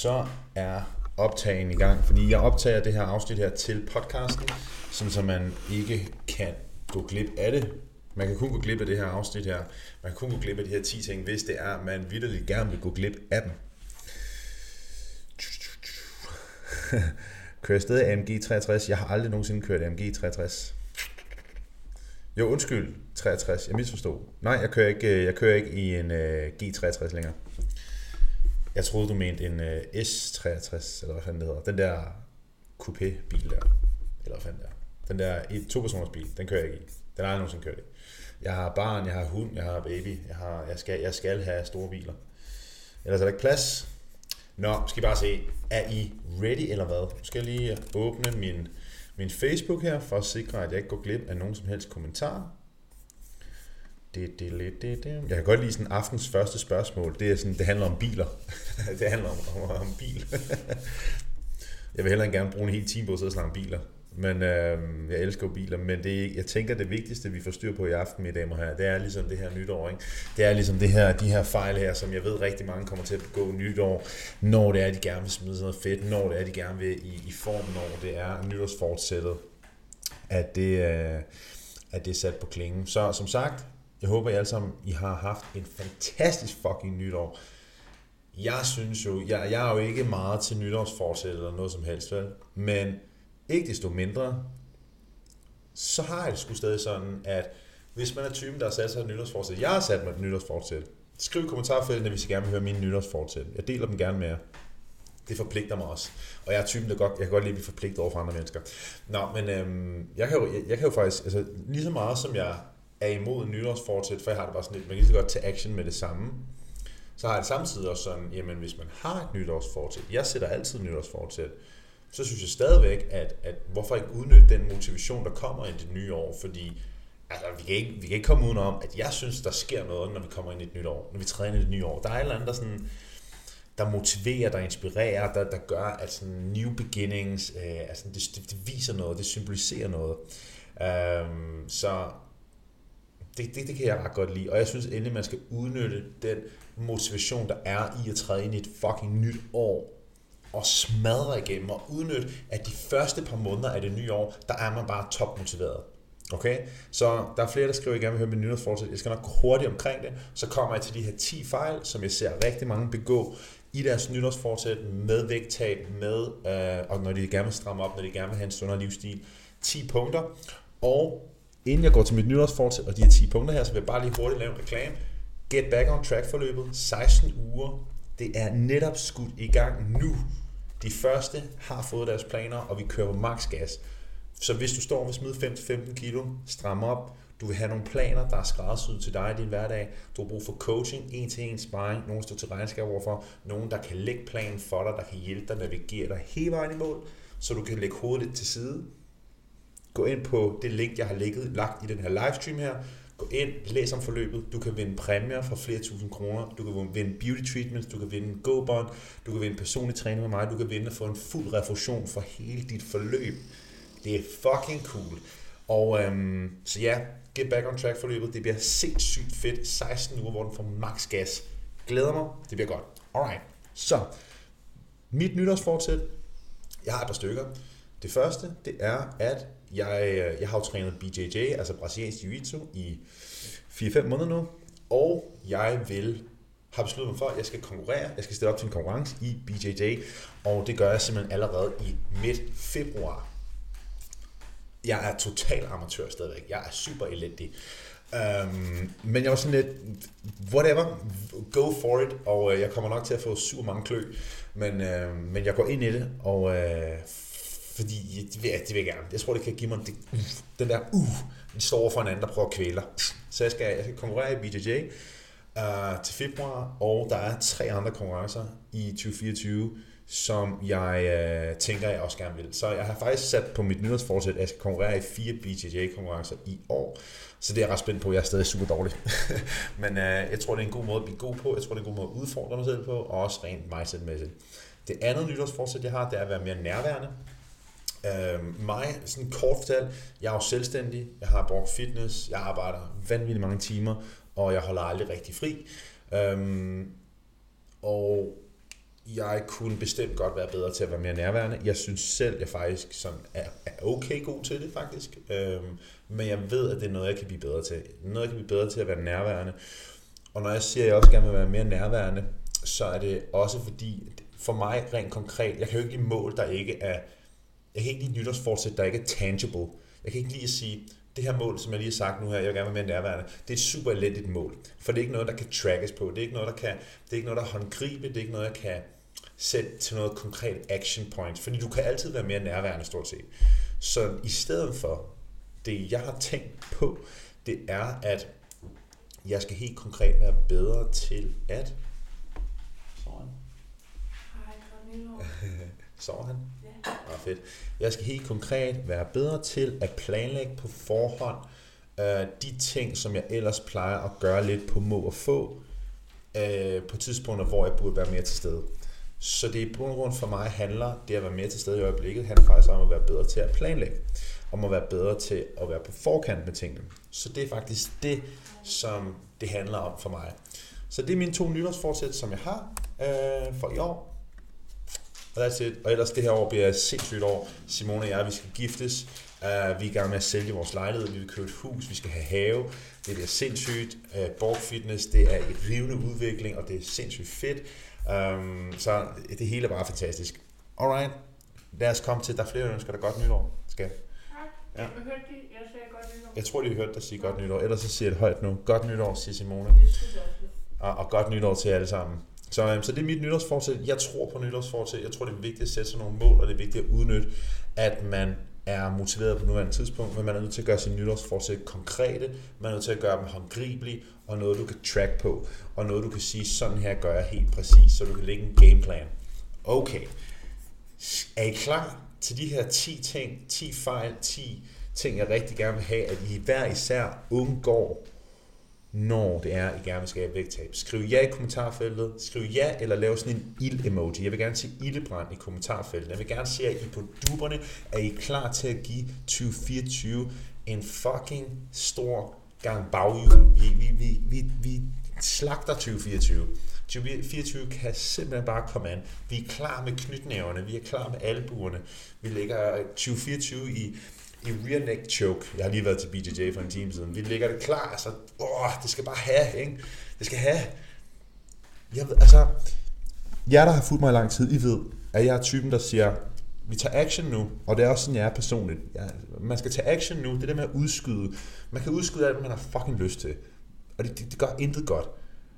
så er optagen i gang, fordi jeg optager det her afsnit her til podcasten, sådan så man ikke kan gå glip af det. Man kan kun gå glip af det her afsnit her. Man kan kun gå glip af de her 10 ting, hvis det er, at man vidderligt gerne vil gå glip af dem. Kører stadig AMG 63? Jeg har aldrig nogensinde kørt AMG 63. Jo, undskyld, 63. Jeg misforstod. Nej, jeg kører ikke, øh, jeg kører ikke i en øh, uh, G63 længere. Jeg troede, du mente en øh, S63, eller hvad fanden det hedder. Den der coupé-bil der. Eller hvad fanden det er. Den der et, to-personers bil, den kører jeg ikke i. Den har jeg nogensinde kørt i. Jeg har barn, jeg har hund, jeg har baby. Jeg, har, jeg, skal, jeg skal have store biler. Ellers er der ikke plads. Nå, skal I bare se. Er I ready eller hvad? Nu skal jeg lige åbne min, min Facebook her, for at sikre, at jeg ikke går glip af nogen som helst kommentar. Det, det, det, det, det. Jeg kan godt lide sådan aftens første spørgsmål. Det, er sådan, det handler om biler. det handler om, om, om bil. jeg vil heller gerne bruge en hel time på at sidde og snakke om biler. Men øh, jeg elsker jo biler, men det, jeg tænker, det vigtigste, vi får styr på i aften, mine damer her, det er ligesom det her nytår. Ikke? Det er ligesom det her, de her fejl her, som jeg ved rigtig mange kommer til at begå nytår, når det er, de gerne vil smide sådan noget fedt, når det er, de gerne vil i, i form, når det er nytårsfortsættet, at det, øh, at det er sat på klingen. Så som sagt, jeg håber, I alle sammen I har haft en fantastisk fucking nytår. Jeg synes jo, jeg, jeg er jo ikke meget til nytårsforsæt eller noget som helst, vel? Men ikke desto mindre, så har jeg det sgu stadig sådan, at hvis man er typen, der har sat sig et nytårsforsæt, jeg har sat mig et nytårsforsæt, skriv i kommentarfeltet, hvis I gerne vil høre mine nytårsforsæt. Jeg deler dem gerne med jer. Det forpligter mig også. Og jeg er typen, der godt, jeg kan godt lide at blive forpligtet over for andre mennesker. Nå, men øhm, jeg, kan jo, jeg, jeg kan jo faktisk, altså lige så meget som jeg er imod nytårsfortsæt, for jeg har det bare sådan lidt, man kan lige så godt tage action med det samme, så har jeg det samtidig også sådan, jamen hvis man har et nytårsfortsæt, jeg sætter altid nytårsfortsæt, så synes jeg stadigvæk, at, at hvorfor ikke udnytte den motivation, der kommer i det nye år, fordi altså, vi, kan ikke, vi kan ikke komme udenom, at jeg synes, der sker noget, når vi kommer ind i et nyt år, når vi træder ind i et nyt år. Der er et eller andet, der, sådan, der motiverer, der inspirerer, der, der gør, at sådan new beginnings, øh, altså det, det, det viser noget, det symboliserer noget. Øhm, så det, det, det kan jeg ret godt lide, og jeg synes endelig, man skal udnytte den motivation, der er i at træde ind i et fucking nyt år, og smadre igennem og udnytte, at de første par måneder af det nye år, der er man bare topmotiveret. Okay? Så der er flere, der skriver, at jeg gerne vil høre min nyhedsfortsæt. Jeg skal nok gå hurtigt omkring det. Så kommer jeg til de her 10 fejl, som jeg ser rigtig mange begå i deres nytårsfortsæt med vægttab, med, øh, og når de gerne vil stramme op, når de gerne vil have en sundere livsstil. 10 punkter. Og inden jeg går til mit nytårsfortsæt og de her 10 punkter her, så vil jeg bare lige hurtigt lave en reklame. Get Back on Track forløbet, 16 uger. Det er netop skudt i gang nu. De første har fået deres planer, og vi kører på max gas. Så hvis du står og vil smide 5-15 kilo, stram op, du vil have nogle planer, der er skræddersyet til dig i din hverdag. Du har brug for coaching, en til en sparring, nogen står til regnskab overfor, nogen der kan lægge planen for dig, der kan hjælpe dig, navigere dig hele vejen i mål, så du kan lægge hovedet lidt til side. Gå ind på det link, jeg har ligget, lagt i den her livestream her. Gå ind, læs om forløbet. Du kan vinde præmier for flere tusind kroner. Du kan vinde beauty treatments, du kan vinde en go-bond, du kan vinde personlig træning med mig, du kan vinde at få en fuld refusion for hele dit forløb. Det er fucking cool. Og øhm, så ja, get back on track forløbet. Det bliver sindssygt fedt. 16 uger, hvor den får max gas. Glæder mig. Det bliver godt. Alright. Så, mit nytårsfortsæt. Jeg har et par stykker. Det første, det er, at jeg, øh, jeg har jo trænet BJJ, altså brasiliansk jiu-jitsu, i 4-5 måneder nu. Og jeg vil har besluttet mig for, at jeg skal konkurrere. Jeg skal stille op til en konkurrence i BJJ, og det gør jeg simpelthen allerede i midt februar jeg er total amatør stadigvæk. Jeg er super elendig. Um, men jeg var sådan lidt, whatever, go for it, og øh, jeg kommer nok til at få super mange klø, men, uh, men jeg går ind i det, og uh, fordi det vil, jeg, det vil jeg gerne. Jeg tror, det kan give mig det, uh, den der, uh, den står for en anden, der prøver at kvæle Så jeg skal, jeg skal konkurrere i BJJ uh, øh, til februar, og der er tre andre konkurrencer i 2024, som jeg øh, tænker, jeg også gerne vil. Så jeg har faktisk sat på mit nyhedsforsæt, at jeg skal konkurrere i fire BJJ-konkurrencer i år. Så det er jeg ret spændt på. Jeg er stadig super dårlig. Men øh, jeg tror, det er en god måde at blive god på. Jeg tror, det er en god måde at udfordre mig selv på, og også rent mindset-mæssigt. Det andet nytårsforsæt, jeg har, det er at være mere nærværende. Øh, mig, sådan kort fortalt, jeg er jo selvstændig, jeg har brugt fitness, jeg arbejder vanvittigt mange timer, og jeg holder aldrig rigtig fri. Øh, og jeg kunne bestemt godt være bedre til at være mere nærværende. Jeg synes selv, jeg faktisk sådan er, er okay god til det, faktisk. Øhm, men jeg ved, at det er noget, jeg kan blive bedre til. Noget, jeg kan blive bedre til at være nærværende. Og når jeg siger, at jeg også gerne vil være mere nærværende, så er det også fordi, for mig rent konkret, jeg kan jo ikke lide mål, der ikke er, jeg kan ikke lide nytårsfortsæt, der ikke er tangible. Jeg kan ikke lige at sige, det her mål, som jeg lige har sagt nu her, jeg vil gerne være mere nærværende, det er et super elendigt mål. For det er ikke noget, der kan trackes på. Det er ikke noget, der kan, det er ikke noget, der håndgribe. Det er ikke noget, der kan sætte til noget konkret action points. Fordi du kan altid være mere nærværende, stort set. Så i stedet for, det jeg har tænkt på, det er, at jeg skal helt konkret være bedre til at... Sover han? Sover han? Ja. Ah, fedt. Jeg skal helt konkret være bedre til at planlægge på forhånd øh, de ting, som jeg ellers plejer at gøre lidt på må og få, øh, på tidspunkter, hvor jeg burde være mere til stede. Så det er på grund for mig handler det at være mere til stede i øjeblikket, handler faktisk om at være bedre til at planlægge, om at være bedre til at være på forkant med tingene. Så det er faktisk det, som det handler om for mig. Så det er mine to nytårsforsæt, som jeg har øh, for i år. Og that's it. Og ellers det her år bliver et sindssygt år. Simone og jeg, vi skal giftes. Uh, vi er i gang med at sælge vores lejlighed. Vi vil købe et hus. Vi skal have have. Det bliver sindssygt. Uh, Borg Fitness, det er et rivende udvikling, og det er sindssygt fedt. Um, så det hele er bare fantastisk. Alright. Lad os komme til, der er flere ønsker, der godt nytår. Skal. Ja. Jeg hørte de, jeg sagde godt nytår. Jeg tror, de har hørt dig sige godt nytår. Ellers så siger jeg det højt nu. Godt nytår, siger Simone. Og, og godt nytår til alle sammen. Så, øhm, så det er mit nytårsfortsæt. Jeg tror på nytårsfortsæt. Jeg tror, det er vigtigt at sætte sig nogle mål, og det er vigtigt at udnytte, at man er motiveret på nuværende tidspunkt, men man er nødt til at gøre sine nytårsforsæt konkrete, man er nødt til at gøre dem håndgribelige, og noget, du kan track på, og noget, du kan sige, sådan her gør jeg helt præcis, så du kan lægge en gameplan. Okay, er I klar til de her 10 ting, 10 fejl, 10 ting, jeg rigtig gerne vil have, at I hver især undgår når det er, I gerne vil skabe vægttab. Skriv ja i kommentarfeltet. Skriv ja, eller lav sådan en ild-emoji. Jeg vil gerne se ildebrand i kommentarfeltet. Jeg vil gerne se, at I på duberne er I klar til at give 2024 en fucking stor gang baghjul. Vi, vi, vi, vi, vi slagter 2024. 2024 kan simpelthen bare komme an. Vi er klar med knytnæverne, vi er klar med albuerne. Vi lægger 2024 i i rear neck choke. Jeg har lige været til BJJ for en time siden. Vi ligger det klar, altså, åh, det skal bare have, ikke? Det skal have. Jeg ved, altså, jer, der har fulgt mig i lang tid, I ved, at jeg er typen, der siger, vi tager action nu, og det er også sådan, jeg er personligt. Ja, man skal tage action nu, det der med at udskyde. Man kan udskyde alt, man har fucking lyst til. Og det, det, det gør intet godt.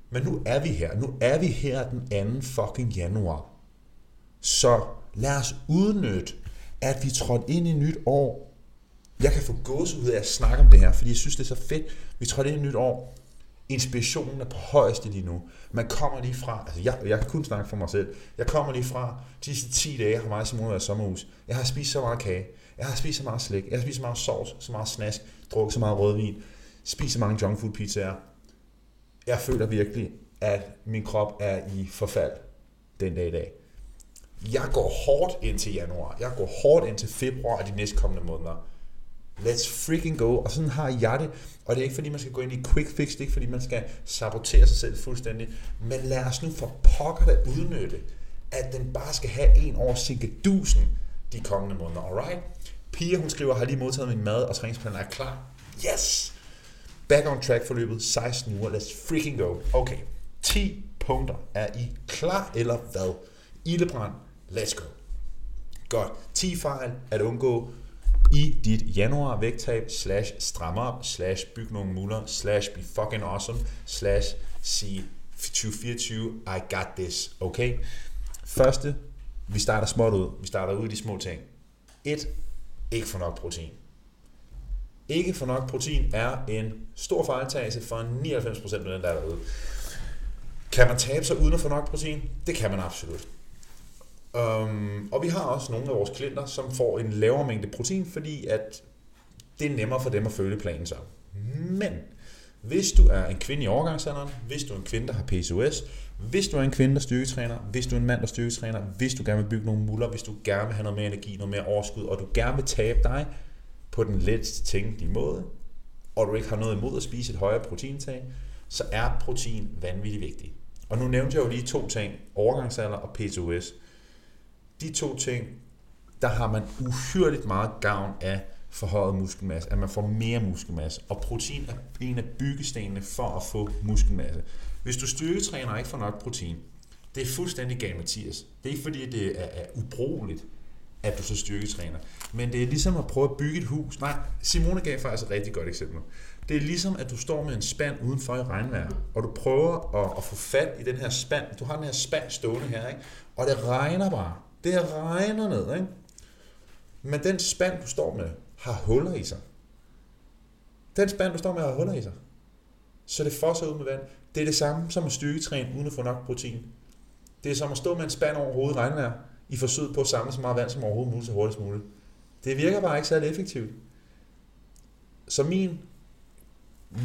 Men nu er vi her. Nu er vi her den 2. fucking januar. Så lad os udnytte, at vi trådte ind i nyt år jeg kan få ud af at snakke om det her, fordi jeg synes, det er så fedt. Vi tror, det er et nyt år. Inspirationen er på højeste lige nu. Man kommer lige fra, altså jeg, jeg kan kun snakke for mig selv, jeg kommer lige fra, de sidste 10 dage har mig som Simone været sommerhus. Jeg har spist så meget kage, jeg har spist så meget slik, jeg har spist så meget sovs, så meget snask, drukket så meget rødvin, spist så mange junkfood pizzaer. Jeg føler virkelig, at min krop er i forfald den dag i dag. Jeg går hårdt ind til januar, jeg går hårdt ind til februar og de næste kommende måneder. Let's freaking go. Og sådan har jeg det. Og det er ikke fordi, man skal gå ind i quick fix. Det er ikke fordi, man skal sabotere sig selv fuldstændig. Men lad os nu for pokker da udnytte, at den bare skal have en over dusen de kommende måneder. Alright? Pia, hun skriver, har lige modtaget min mad, og træningsplanen er klar. Yes! Back on track forløbet 16 uger. Let's freaking go. Okay. 10 punkter. Er I klar eller hvad? Ildebrand. Let's go. Godt. 10 fejl at undgå i dit januar vægttab, slash stram op, slash byg nogle muller, slash be fucking awesome, slash sige 2024, I got this, okay? Første, vi starter småt ud. Vi starter ud i de små ting. Et, ikke for nok protein. Ikke for nok protein er en stor fejltagelse for 99% af den, der er derude. Kan man tabe sig uden at få nok protein? Det kan man absolut. Um, og vi har også nogle af vores klienter, som får en lavere mængde protein, fordi at det er nemmere for dem at følge planen så. Men hvis du er en kvinde i overgangsalderen, hvis du er en kvinde, der har PCOS, hvis du er en kvinde, der styrketræner, hvis du er en mand, der styrketræner, hvis du gerne vil bygge nogle muller, hvis du gerne vil have noget mere energi, noget mere overskud, og du gerne vil tabe dig på den letteste tænkelige måde, og du ikke har noget imod at spise et højere proteintag, så er protein vanvittigt vigtigt. Og nu nævnte jeg jo lige to ting, overgangsalder og PCOS. De to ting, der har man uhyrligt meget gavn af forhøjet muskelmasse, at man får mere muskelmasse. Og protein er en af byggestenene for at få muskelmasse. Hvis du styrketræner og ikke får nok protein, det er fuldstændig galt, Mathias. Det er ikke fordi, det er, er ubrugeligt, at du så styrketræner. Men det er ligesom at prøve at bygge et hus. Nej, Simone gav faktisk et rigtig godt eksempel. Det er ligesom, at du står med en spand udenfor i regnvejr, og du prøver at, at få fat i den her spand. Du har den her spand stående her, ikke? og det regner bare. Det regner ned, ikke? Men den spand, du står med, har huller i sig. Den spand, du står med, har huller i sig. Så det fosser ud med vand. Det er det samme som at styrketræne uden at få nok protein. Det er som at stå med en spand over hovedet regnvejr, i forsøget på at samle så meget vand som overhovedet muligt, så hurtigst muligt. Det virker bare ikke særlig effektivt. Så min,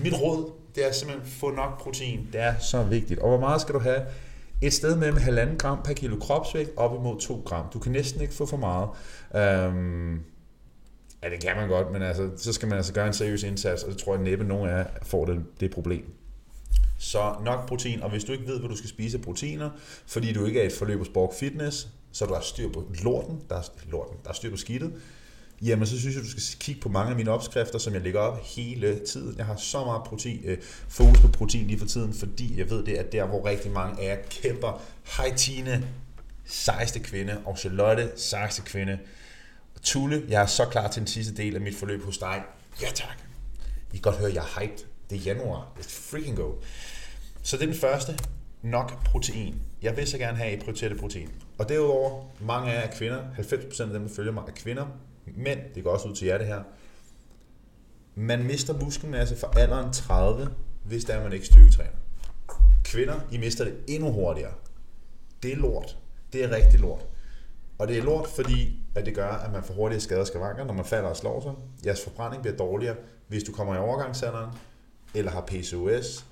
mit råd, det er simpelthen at få nok protein. Det er så vigtigt. Og hvor meget skal du have? Et sted mellem 1,5 gram per kilo kropsvægt op imod 2 gram. Du kan næsten ikke få for meget. Øhm, ja, det kan man godt, men altså, så skal man altså gøre en seriøs indsats, og det tror jeg næppe nogen af jer får det, det problem. Så nok protein, og hvis du ikke ved, hvad du skal spise af proteiner, fordi du ikke er et forløb hos Borg Fitness, så du har styr på lorten, der er, lorten, der er styr på skidtet, jamen så synes jeg, du skal kigge på mange af mine opskrifter, som jeg lægger op hele tiden. Jeg har så meget protein, øh, fokus på protein lige for tiden, fordi jeg ved, det er der, hvor rigtig mange af jer kæmper. Hej Tine, sejste kvinde, og Charlotte, sejste kvinde. Og Tulle, jeg er så klar til den sidste del af mit forløb hos dig. Ja tak. I kan godt høre, jeg er hyped. Det er januar. Let's freaking go. Så det er den første. Nok protein. Jeg vil så gerne have, at I prioriterer det protein. Og derudover, mange af jer er kvinder. 90% af dem, der følger mig, er kvinder. Men det går også ud til jer det her. Man mister muskelmasse fra alderen 30, hvis der er man ikke styrketræner. Kvinder, I mister det endnu hurtigere. Det er lort. Det er rigtig lort. Og det er lort, fordi at det gør, at man får hurtigere skader og skavanker, når man falder og slår sig. Jeres forbrænding bliver dårligere, hvis du kommer i overgangsalderen, eller har PCOS,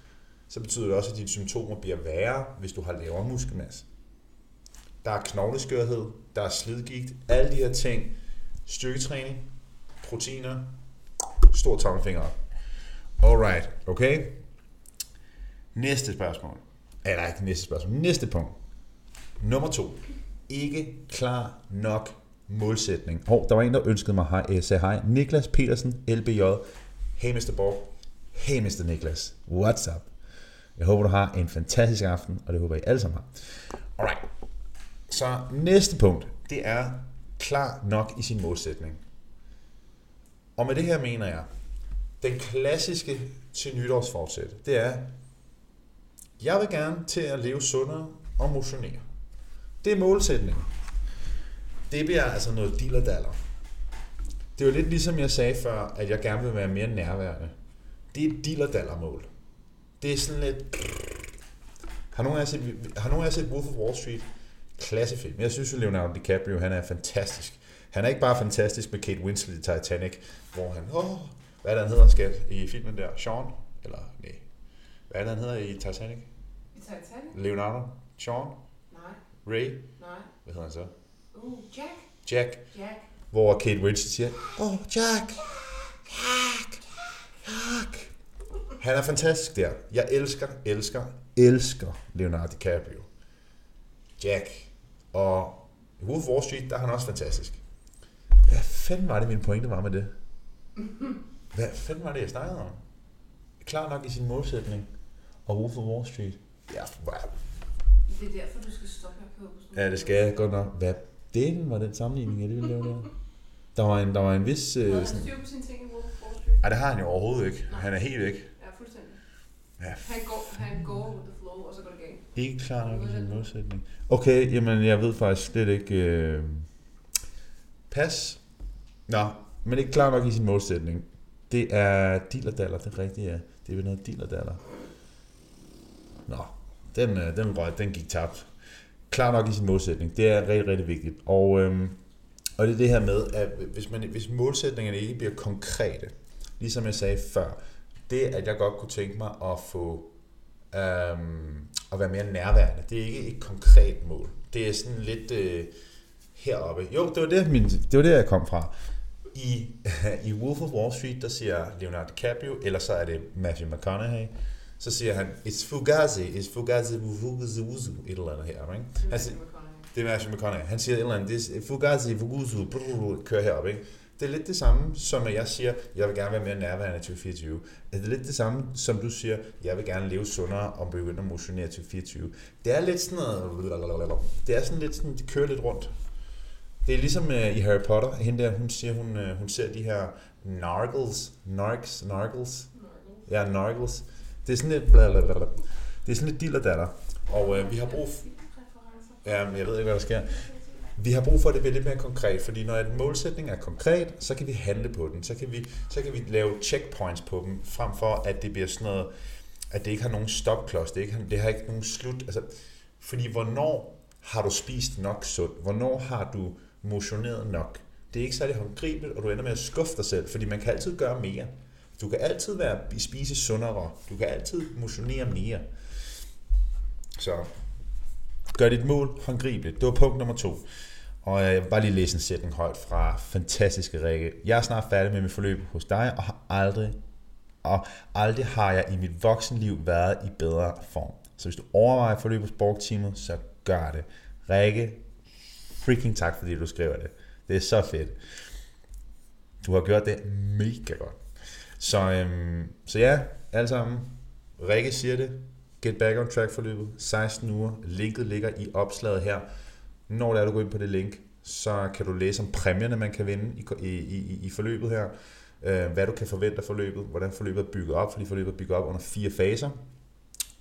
så betyder det også, at dine symptomer bliver værre, hvis du har lavere muskelmasse. Der er knogleskørhed, der er slidgigt, alle de her ting, styrketræning, proteiner, stor tommelfinger op. Alright, okay? Næste spørgsmål. Eller ikke næste spørgsmål, næste punkt. Nummer to. Ikke klar nok målsætning. Hov, der var en, der ønskede mig hej, øh, sagde hej. Niklas Petersen, LBJ. Hey Mr. Borg. Hey Mr. Niklas. What's up? Jeg håber, du har en fantastisk aften, og det håber I alle sammen har. Alright. Så næste punkt, det er klar nok i sin målsætning. Og med det her mener jeg, den klassiske til nytårsfortsæt, det er, jeg vil gerne til at leve sundere og motionere. Det er målsætningen. Det bliver altså noget dillerdaller. Det er jo lidt ligesom jeg sagde før, at jeg gerne vil være mere nærværende. Det er et dillerdaller-mål. Det er sådan lidt... Har nogen af jer set, har nogen af jer set Wolf of Wall Street? Klassefilm. Jeg synes jo, Leonardo DiCaprio, han er fantastisk. Han er ikke bare fantastisk med Kate Winslet i Titanic, hvor han, åh, hvad er det, han hedder, skat, i filmen der? Sean? Eller, nej. Hvad er det, han hedder i Titanic? I Titanic? Leonardo? Sean? Nej, Ray? nej. Hvad hedder han så? Uh, Jack. Jack? Jack. Hvor Kate Winslet siger, åh, oh, Jack! Jack! Jack! Han er fantastisk der. Jeg elsker, elsker, elsker Leonardo DiCaprio. Jack. Og i Wolf Wall Street, der er han også fantastisk. Hvad fanden var det, min pointe var med det? Hvad fanden var det, jeg snakkede om? Klar nok i sin målsætning. Og Wolf of Wall Street. Ja, wow. Det er derfor, du skal stoppe her på. ja det skal jeg godt nok. Hvad delen var den sammenligning, jeg ville lave der? Der var en, der var en vis... Øh, sådan, styr på sine ting i Wolf of Wall Street? ej, det har han jo overhovedet ikke. Han er helt væk. Ja, fuldstændig. Ja, Han går, han går flow, og så går det galt. Ikke klar nok i sin modsætning. Okay, jamen jeg ved faktisk slet ikke... Øh... Pas. Nå, men ikke klar nok i sin målsætning. Det er dillerdaller, det er rigtigt, ja. Det er vel noget dillerdaller. Nå, den, øh, den røg, den gik tabt. Klar nok i sin målsætning, det er rigtig, rigtig vigtigt. Og, øhm, og det er det her med, at hvis, man, hvis målsætningerne ikke bliver konkrete, ligesom jeg sagde før, det at jeg godt kunne tænke mig at få øhm, at være mere nærværende. Det er ikke et konkret mål. Det er sådan lidt øh, heroppe. Jo, det var det, min, det var det, jeg kom fra. I, I Wolf of Wall Street, der siger Leonardo DiCaprio, eller så er det Matthew McConaughey, så siger han, it's fugazi, it's fugazi, fugazi, wuzu, et eller andet her, ikke? Er McConaughey. det er Matthew McConaughey. Han siger et eller andet, det er fugazi, fuguzu, brrr, kører herop, ikke? Det er lidt det samme, som at jeg siger, jeg vil gerne være mere nærværende til 24. Det er lidt det samme, som du siger, jeg vil gerne leve sundere og begynde at motionere til 24. Det er lidt sådan noget, det er sådan lidt sådan, det kører lidt rundt. Det er ligesom uh, i Harry Potter, hende der, hun siger, hun, uh, hun ser de her nargles, narks, nargles, ja, nargles. Det er sådan lidt, blablabla. det er sådan lidt dillerdatter. Og uh, vi har brug for, ja, men jeg ved ikke, hvad der sker. Vi har brug for, at det bliver lidt mere konkret, fordi når en målsætning er konkret, så kan vi handle på den. Så kan vi, så kan vi lave checkpoints på dem, frem for at det bliver sådan noget, at det ikke har nogen stopklods, det, ikke, det har ikke nogen slut. Altså, fordi hvornår har du spist nok sundt? Hvornår har du motioneret nok? Det er ikke særlig håndgribeligt, og du ender med at skuffe dig selv, fordi man kan altid gøre mere. Du kan altid være, spise sundere. Du kan altid motionere mere. Så gør dit mål håndgribeligt. Det var punkt nummer to. Og øh, jeg vil bare lige læse en sætning højt fra fantastiske Rikke. Jeg er snart færdig med mit forløb hos dig, og har aldrig, og aldrig har jeg i mit voksenliv været i bedre form. Så hvis du overvejer forløb hos Borg-teamet, så gør det. Rikke, freaking tak, fordi du skriver det. Det er så fedt. Du har gjort det mega godt. Så, øhm, så ja, alle sammen. Rikke siger det. Get back on track forløbet. 16 uger. Linket ligger i opslaget her. Når det er, du går ind på det link, så kan du læse om præmierne, man kan vinde i, i, i, i forløbet her. Øh, hvad du kan forvente af forløbet, hvordan forløbet er bygget op, fordi forløbet er bygget op under fire faser.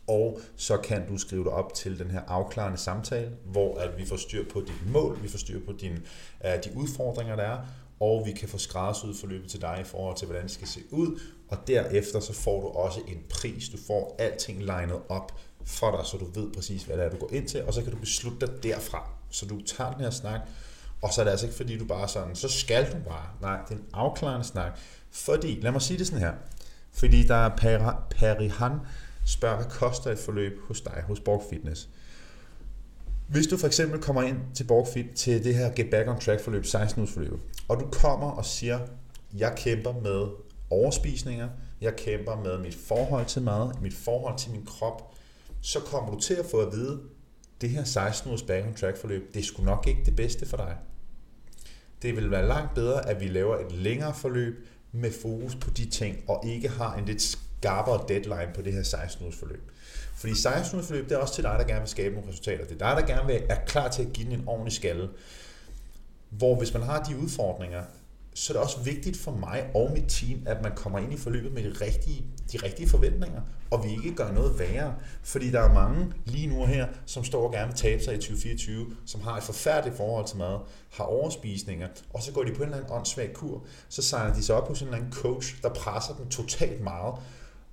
Og så kan du skrive dig op til den her afklarende samtale, hvor at vi får styr på dit mål, vi får styr på din, uh, de udfordringer, der er, og vi kan få skræddersyet forløbet til dig i forhold til, hvordan det skal se ud. Og derefter så får du også en pris. Du får alting legnet op for dig, så du ved præcis, hvad det er, du går ind til, og så kan du beslutte dig derfra. Så du tager den her snak, og så er det altså ikke fordi, du bare sådan, så skal du bare. Nej, det er en afklarende snak. Fordi, lad mig sige det sådan her, fordi der er Perihan spørger, hvad koster et forløb hos dig, hos Borg Fitness? Hvis du for eksempel kommer ind til Borgfit til det her Get Back on Track forløb, 16 uges forløb, og du kommer og siger, jeg kæmper med overspisninger, jeg kæmper med mit forhold til mad, mit forhold til min krop, så kommer du til at få at vide, det her 16 ugers Back on Track forløb, det er sgu nok ikke det bedste for dig. Det vil være langt bedre, at vi laver et længere forløb med fokus på de ting, og ikke har en lidt skarpere deadline på det her 16 ugers forløb. Fordi 16 ugers forløb, det er også til dig, der gerne vil skabe nogle resultater. Det er dig, der gerne vil, er klar til at give den en ordentlig skalle. Hvor hvis man har de udfordringer, så er det også vigtigt for mig og mit team, at man kommer ind i forløbet med de rigtige, de rigtige forventninger, og vi ikke gør noget værre. Fordi der er mange lige nu her, som står og gerne vil tabe sig i 2024, som har et forfærdeligt forhold til mad, har overspisninger, og så går de på en eller anden åndssvag kur, så signer de sig op hos en eller anden coach, der presser dem totalt meget,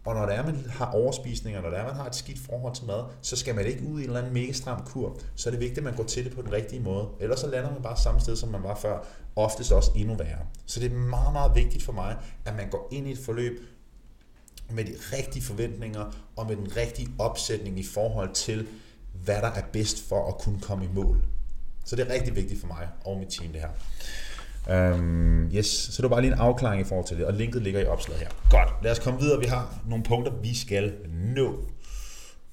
og når det er, man har overspisninger, når det er, man har et skidt forhold til mad, så skal man ikke ud i en eller anden mega stram kur. Så er det vigtigt, at man går til det på den rigtige måde. Ellers så lander man bare samme sted, som man var før. Oftest også endnu værre. Så det er meget, meget vigtigt for mig, at man går ind i et forløb med de rigtige forventninger og med den rigtige opsætning i forhold til, hvad der er bedst for at kunne komme i mål. Så det er rigtig vigtigt for mig og mit team det her. Um, yes, så det var bare lige en afklaring i forhold til det, og linket ligger i opslaget her. Godt, lad os komme videre. Vi har nogle punkter, vi skal nå.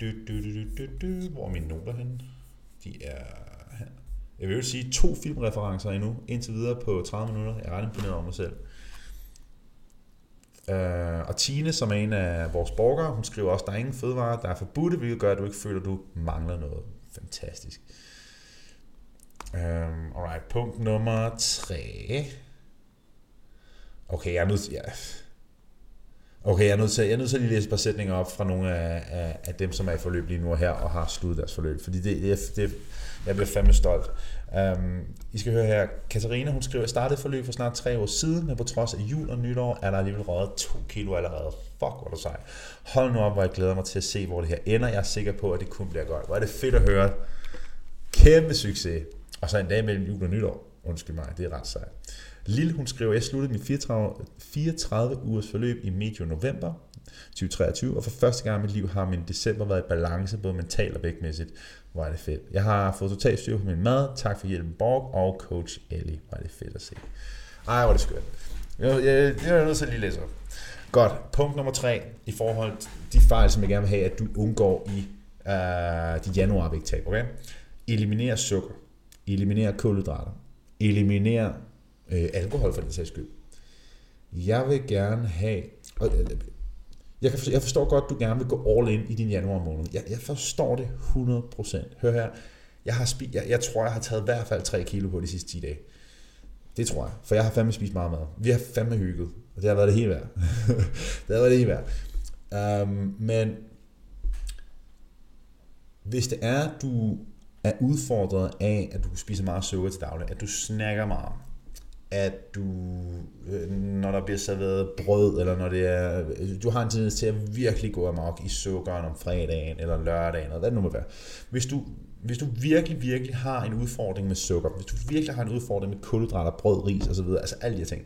Du, du, du, du, du, du. Hvor er mine noter henne? De er her. Jeg vil sige to filmreferencer endnu, indtil videre på 30 minutter. Jeg er ret imponeret over mig selv. Uh, og Tine, som er en af vores borgere, hun skriver også, der er ingen fødevarer, der er forbudte, hvilket gør, at du ikke føler, at du mangler noget. Fantastisk. Um, alright, punkt nummer 3. Okay, jeg er nødt til... Ja. Okay, jeg er nødt til, jeg er nødt til at lige læse et par sætninger op fra nogle af, af, af dem, som er i forløb lige nu og her, og har sluttet deres forløb. Fordi det, det, det jeg bliver fandme stolt. Um, I skal høre her, Katarina, hun skriver, jeg startede forløb for snart tre år siden, men på trods af jul og nytår, er der alligevel røget to kilo allerede. Fuck, hvor er du sej. Hold nu op, hvor jeg glæder mig til at se, hvor det her ender. Jeg er sikker på, at det kun bliver godt. Hvor er det fedt at høre. Kæmpe succes. Og så en dag mellem jul og nytår. Undskyld mig, det er ret sejt. Lille, hun skriver, jeg sluttede mit 34, 34 ugers forløb i medio november 2023, og for første gang i mit liv har min december været i balance, både mentalt og vægtmæssigt. Hvor er det fedt. Jeg har fået totalt styr på min mad. Tak for hjælpen, Borg og coach Ellie. Hvor er det fedt at se. Ej, hvor er det skønt. Jeg, jeg, jeg er nødt til at lige læse op. Godt. Punkt nummer tre i forhold til de fejl, som jeg gerne vil have, at du undgår i øh, dit januarvægttab. Okay? Eliminer sukker. Eliminere kulhydrater. Eliminere øh, alkohol for den sags skyld. Jeg vil gerne have... Og, øh, jeg, kan jeg forstår godt, at du gerne vil gå all in i din januar måned. Jeg, jeg forstår det 100%. Hør her. Jeg, har spi, jeg, jeg tror, jeg har taget i hvert fald 3 kilo på de sidste 10 dage. Det tror jeg. For jeg har fandme spist meget mad. Vi har fandme hygget. Og det har været det hele værd. det har været det hele værd. Um, men hvis det er, du er udfordret af, at du spiser meget sukker til daglig, at du snakker meget, at du, øh, når der bliver serveret brød, eller når det er, øh, du har en tendens til at virkelig gå amok i sukkeren om fredagen, eller lørdagen, eller hvad det nu må være. Hvis du, hvis du virkelig, virkelig har en udfordring med sukker, hvis du virkelig har en udfordring med kulhydrater, brød, ris osv., altså alle de her ting,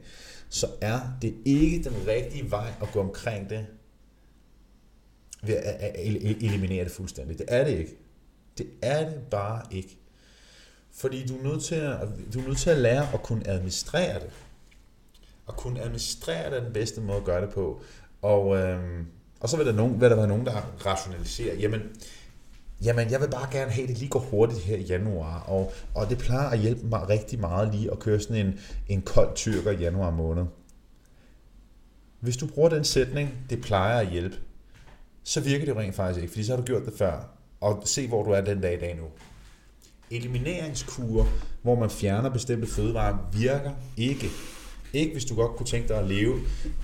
så er det ikke den rigtige vej at gå omkring det, ved at eliminere det fuldstændigt. Det er det ikke. Det er det bare ikke. Fordi du er nødt til at, du er nødt til at lære at kunne administrere det. At kunne administrere det er den bedste måde at gøre det på. Og, øhm, og så vil der, nogen, vil der være nogen, der rationaliserer, jamen, jamen, jeg vil bare gerne have, det lige går hurtigt her i januar, og, og det plejer at hjælpe mig rigtig meget lige at køre sådan en, en kold tyrker i januar måned. Hvis du bruger den sætning, det plejer at hjælpe, så virker det rent faktisk ikke, fordi så har du gjort det før, og se hvor du er den dag i dag nu elimineringskur, hvor man fjerner bestemte fødevarer, virker ikke. Ikke hvis du godt kunne tænke dig at leve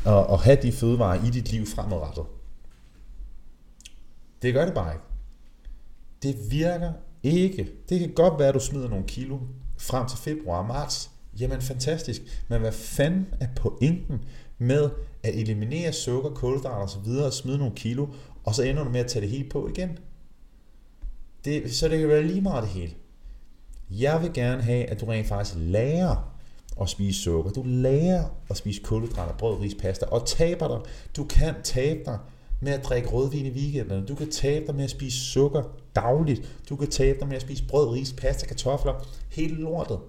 og, og have de fødevarer i dit liv fremadrettet. Det gør det bare ikke. Det virker ikke. Det kan godt være, at du smider nogle kilo frem til februar og marts. Jamen fantastisk. Men hvad fanden er pointen med at eliminere sukker, kulhydrater osv. og smide nogle kilo, og så ender du med at tage det hele på igen? Det, så det kan være lige meget det hele. Jeg vil gerne have, at du rent faktisk lærer at spise sukker. Du lærer at spise kulhydrater, brød, ris, pasta og taber dig. Du kan tabe dig med at drikke rødvin i weekenderne. Du kan tabe dig med at spise sukker dagligt. Du kan tabe dig med at spise brød, ris, pasta, kartofler. Hele lortet.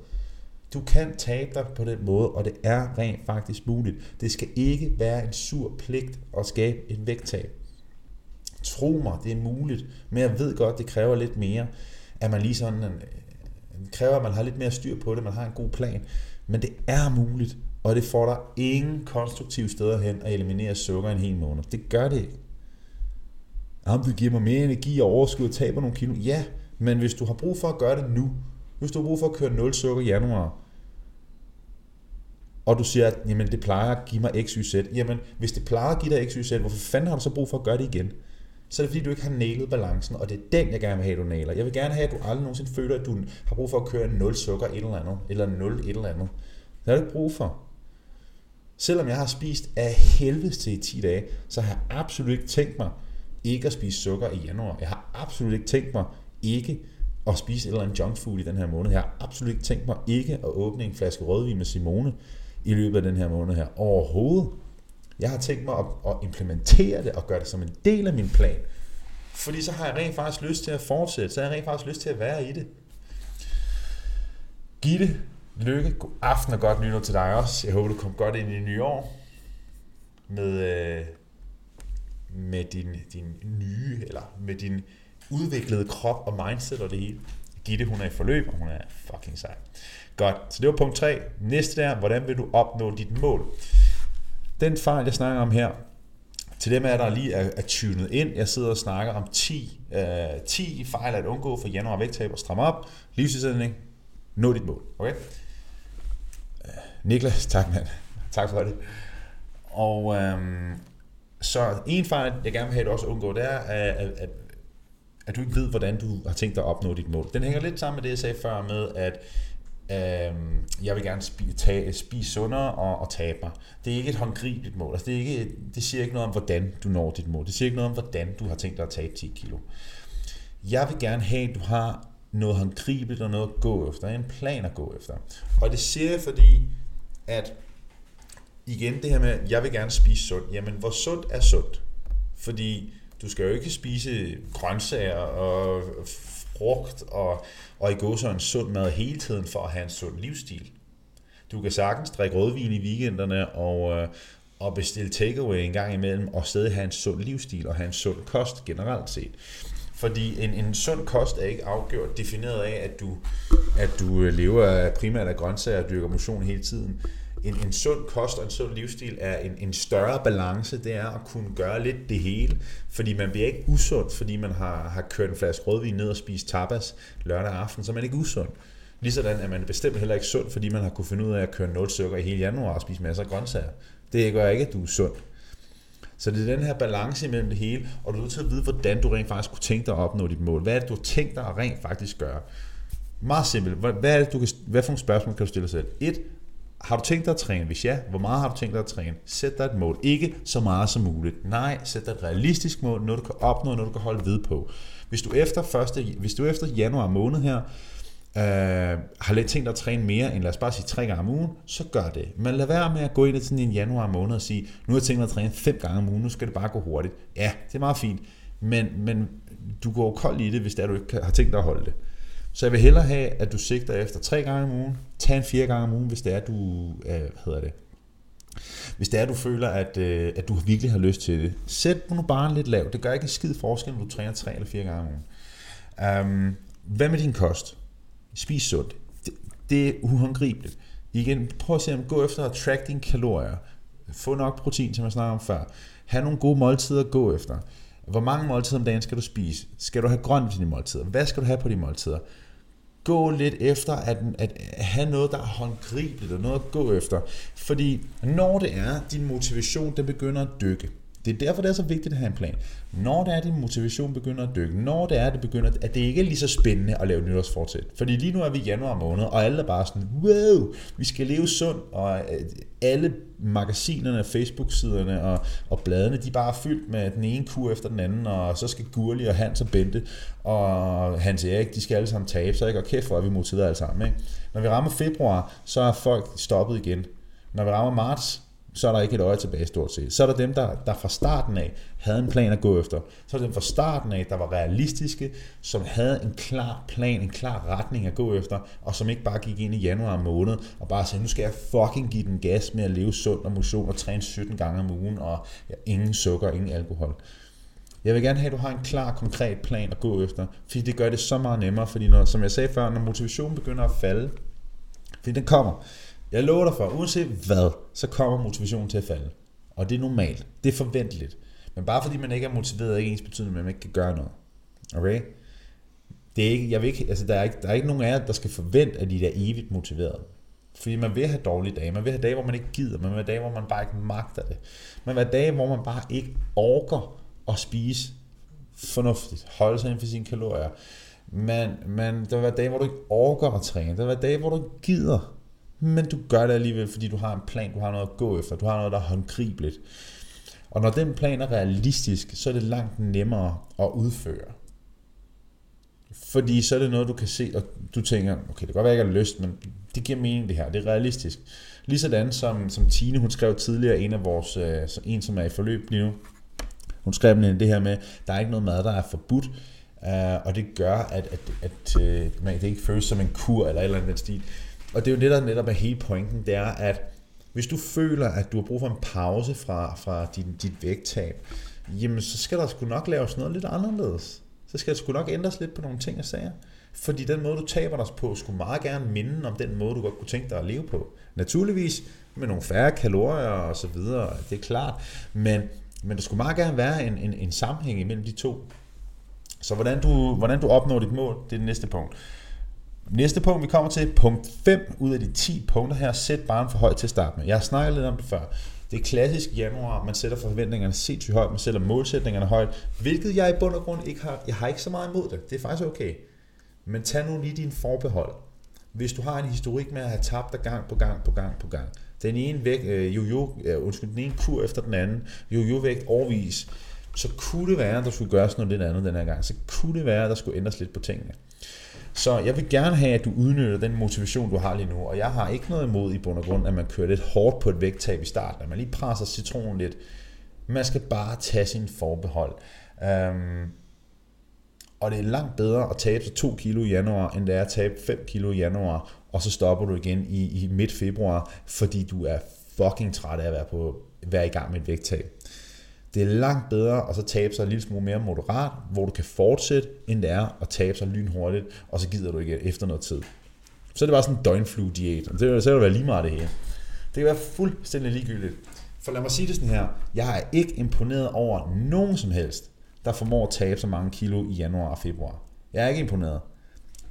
Du kan tabe dig på den måde, og det er rent faktisk muligt. Det skal ikke være en sur pligt at skabe en vægttab. Tro mig, det er muligt, men jeg ved godt, det kræver lidt mere, at man lige sådan øh, en, kræver, at man har lidt mere styr på det, man har en god plan. Men det er muligt, og det får dig ingen konstruktive steder hen at eliminere sukker en hel måned. Det gør det ikke. Jamen, det giver mig mere energi og overskud og taber nogle kilo. Ja, men hvis du har brug for at gøre det nu, hvis du har brug for at køre 0 sukker i januar, og du siger, at jamen, det plejer at give mig x, y, z. Jamen, hvis det plejer at give dig x, y, z, hvorfor fanden har du så brug for at gøre det igen? Så er det fordi, du ikke har nailet balancen, og det er den, jeg gerne vil have, du nailer. Jeg vil gerne have, at du aldrig nogensinde føler, at du har brug for at køre 0 sukker et eller andet, eller 0 et eller andet. Det har du ikke brug for. Selvom jeg har spist af helvede til i 10 dage, så har jeg absolut ikke tænkt mig ikke at spise sukker i januar. Jeg har absolut ikke tænkt mig ikke at spise et eller andet junk food i den her måned. Jeg har absolut ikke tænkt mig ikke at åbne en flaske rødvin med Simone i løbet af den her måned her. Overhovedet. Jeg har tænkt mig at, at implementere det og gøre det som en del af min plan. Fordi så har jeg rent faktisk lyst til at fortsætte. Så har jeg rent faktisk lyst til at være i det. Gitte, lykke, god aften og godt nytår til dig også. Jeg håber, du kom godt ind i nye år med, øh, med din, din nye, eller med din udviklede krop og mindset og det hele. Gitte, hun er i forløb, og hun er fucking sej. Godt, så det var punkt 3. Næste der, hvordan vil du opnå dit mål? Den fejl, jeg snakker om her, til dem af der lige er, er tunet ind. Jeg sidder og snakker om 10, øh, 10 fejl at undgå for januar vægttab og stramme op. livsindsætning, Nå dit mål. Okay? Øh, Niklas, tak mand. Tak for det. Og øhm, så en fejl, jeg gerne vil have, at du også undgå, det er, at, at, at du ikke ved, hvordan du har tænkt dig at opnå dit mål. Den hænger lidt sammen med det, jeg sagde før med, at Øh, jeg vil gerne spise, tage, spise sundere og, og tabe mig. Det er ikke et håndgribeligt mål. Altså, det, er ikke, det siger ikke noget om, hvordan du når dit mål. Det siger ikke noget om, hvordan du har tænkt dig at tabe 10 kilo. Jeg vil gerne have, at du har noget håndgribeligt og noget at gå efter. En plan at gå efter. Og det siger jeg, fordi at igen det her med, at jeg vil gerne spise sundt. Jamen, hvor sundt er sundt? Fordi du skal jo ikke spise grøntsager og frugt og, og i går så en sund mad hele tiden for at have en sund livsstil. Du kan sagtens drikke rødvin i weekenderne og, øh, og bestille takeaway en gang imellem, og stadig have en sund livsstil og have en sund kost generelt set. Fordi en, en sund kost er ikke afgjort defineret af, at du, at du øh, lever primært af grøntsager og dyrker motion hele tiden. En, en sund kost og en sund livsstil er en, en større balance. Det er at kunne gøre lidt det hele. Fordi man bliver ikke usund, fordi man har, har kørt en flaske rødvin ned og spist tapas lørdag aften, så er man ikke usund. Ligesådan er man bestemt heller ikke sund, fordi man har kunne finde ud af at køre 0 sukker i hele januar og spise masser af grøntsager. Det gør ikke, at du er sund. Så det er den her balance imellem det hele, og du er nødt til at vide, hvordan du rent faktisk kunne tænke dig at opnå dit mål. Hvad er det, du har tænkt dig at rent faktisk gøre? Meget simpelt. Hvad, er det, du kan, hvad for nogle spørgsmål kan du stille dig selv? Et, har du tænkt dig at træne? Hvis ja, hvor meget har du tænkt dig at træne? Sæt dig et mål. Ikke så meget som muligt. Nej, sæt dig et realistisk mål, noget du kan opnå, noget du kan holde ved på. Hvis du efter, første, hvis du efter januar måned her, øh, har lidt tænkt dig at træne mere end lad os bare sige tre gange om ugen, så gør det. Men lad være med at gå ind i sådan en januar måned og sige, nu har jeg tænkt mig at træne fem gange om ugen, nu skal det bare gå hurtigt. Ja, det er meget fint, men, men du går kold i det, hvis det er, du ikke har tænkt dig at holde det. Så jeg vil hellere have, at du sigter efter tre gange om ugen, tag en fire gange om ugen, hvis det er, du, øh, hvad hedder det, hvis det er, du føler, at, øh, at du virkelig har lyst til det. Sæt nu bare lidt lavt. Det gør ikke en skid forskel, når du træner tre eller fire gange om ugen. Um, hvad med din kost? Spis sundt. Det, det er uhåndgribeligt. Igen, prøv at se om gå efter at track dine kalorier. Få nok protein, som jeg snakkede om før. Ha' nogle gode måltider at gå efter. Hvor mange måltider om dagen skal du spise? Skal du have grønt til dine måltider? Hvad skal du have på dine måltider? Gå lidt efter at, at have noget, der er håndgribeligt og noget at gå efter. Fordi når det er, din motivation den begynder at dykke, det er derfor, det er så vigtigt at have en plan. Når det er, at din motivation begynder at dykke, når det er, at det begynder, at det ikke er lige så spændende at lave nytårsfortsæt. Fordi lige nu er vi i januar måned, og alle er bare sådan, wow, vi skal leve sundt, og øh, alle magasinerne, Facebook-siderne og, og bladene, de er bare fyldt med den ene kur efter den anden, og så skal Gurli og Hans og Bente og Hans Erik, de skal alle sammen tabe sig, ikke? og kæft, hvor er vi motiveret alle sammen. Ikke? Når vi rammer februar, så er folk stoppet igen. Når vi rammer marts, så er der ikke et øje tilbage stort set. Så er der dem, der, der fra starten af havde en plan at gå efter. Så er der dem fra starten af, der var realistiske, som havde en klar plan, en klar retning at gå efter, og som ikke bare gik ind i januar måned og bare sagde, nu skal jeg fucking give den gas med at leve sund og motion og træne 17 gange om ugen, og ja, ingen sukker, ingen alkohol. Jeg vil gerne have, at du har en klar, konkret plan at gå efter, fordi det gør det så meget nemmere, fordi når, som jeg sagde før, når motivationen begynder at falde, fordi den kommer, jeg lover dig for, uanset hvad, så kommer motivationen til at falde. Og det er normalt. Det er forventeligt. Men bare fordi man ikke er motiveret, er ikke ens betydning, at man ikke kan gøre noget. Okay? Det er ikke, jeg vil ikke, altså der, er ikke, der er ikke nogen af jer, der skal forvente, at I er evigt motiveret. Fordi man vil have dårlige dage. Man vil have dage, hvor man ikke gider. Man vil have dage, hvor man bare ikke magter det. Man vil have dage, hvor man bare ikke orker at spise fornuftigt. Holde sig inden for sine kalorier. Men, men der vil være dage, hvor du ikke orker at træne. Der vil være dage, hvor du ikke gider men du gør det alligevel, fordi du har en plan, du har noget at gå efter, du har noget, der er håndgribeligt. Og når den plan er realistisk, så er det langt nemmere at udføre. Fordi så er det noget, du kan se, og du tænker, okay, det kan godt være, jeg ikke har lyst, men det giver mening det her, det er realistisk. Ligesådan som, som Tine, hun skrev tidligere, en af vores, øh, en som er i forløb lige nu, hun skrev det her med, der er ikke noget mad, der er forbudt, øh, og det gør, at, at, at at man, det ikke føles som en kur eller et eller andet stil. Og det er jo det, der netop er hele pointen, det er, at hvis du føler, at du har brug for en pause fra, fra din, dit vægttab, jamen så skal der sgu nok laves noget lidt anderledes. Så skal der sgu nok ændres lidt på nogle ting og sager. Fordi den måde, du taber dig på, skulle meget gerne minde om den måde, du godt kunne tænke dig at leve på. Naturligvis med nogle færre kalorier og så videre, det er klart. Men, men der skulle meget gerne være en, en, en sammenhæng imellem de to. Så hvordan du, hvordan du opnår dit mål, det er det næste punkt. Næste punkt, vi kommer til, punkt 5 ud af de 10 punkter her, sæt barn for højt til at starte med. Jeg har snakket lidt om det før. Det er klassisk januar, man sætter forventningerne sindssygt højt, man sætter målsætningerne højt, hvilket jeg i bund og grund ikke har, jeg har ikke så meget imod det. Det er faktisk okay. Men tag nu lige din forbehold. Hvis du har en historik med at have tabt dig gang på gang på gang på gang, den ene vægt, øh, jo, øh, undskyld, den ene kur efter den anden, jo vægt overvis, så kunne det være, at der skulle gøres noget lidt andet den her gang. Så kunne det være, at der skulle ændres lidt på tingene. Så jeg vil gerne have, at du udnytter den motivation, du har lige nu. Og jeg har ikke noget imod i bund og grund, at man kører lidt hårdt på et vægttab i starten. At man lige presser citronen lidt. Man skal bare tage sin forbehold. Øhm, og det er langt bedre at tabe sig 2 kilo i januar, end det er at tabe 5 kilo i januar, og så stopper du igen i, i midt februar, fordi du er fucking træt af at være på, være i gang med et vægttab. Det er langt bedre at så tabe sig en lille smule mere moderat, hvor du kan fortsætte, end det er at tabe sig lynhurtigt, og så gider du ikke efter noget tid. Så er det bare sådan en døgnflue-diæt, og det, så vil det være lige meget det her. Det kan være fuldstændig ligegyldigt. For lad mig sige det sådan her, jeg er ikke imponeret over nogen som helst, der formår at tabe så mange kilo i januar og februar. Jeg er ikke imponeret.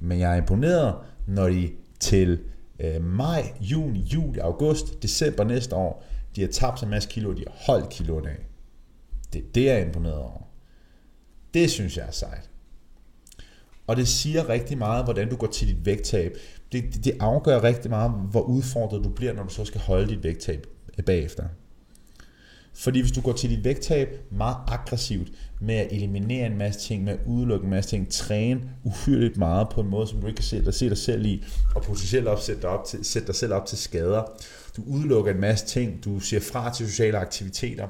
Men jeg er imponeret, når de til øh, maj, juni, juli, august, december næste år, de har tabt en masse kilo, og de har holdt kiloen af. Det, det er imponeret over. Det synes jeg er sejt. Og det siger rigtig meget, hvordan du går til dit vægttab. Det, det, det afgør rigtig meget, hvor udfordret du bliver, når du så skal holde dit vægttab bagefter. Fordi hvis du går til dit vægttab meget aggressivt med at eliminere en masse ting, med at udelukke en masse ting, træne uhyrligt meget på en måde, som du ikke kan se dig, se dig selv i, og potentielt opsætte dig, op til, sætte dig selv op til skader. Du udelukker en masse ting, du siger fra til sociale aktiviteter,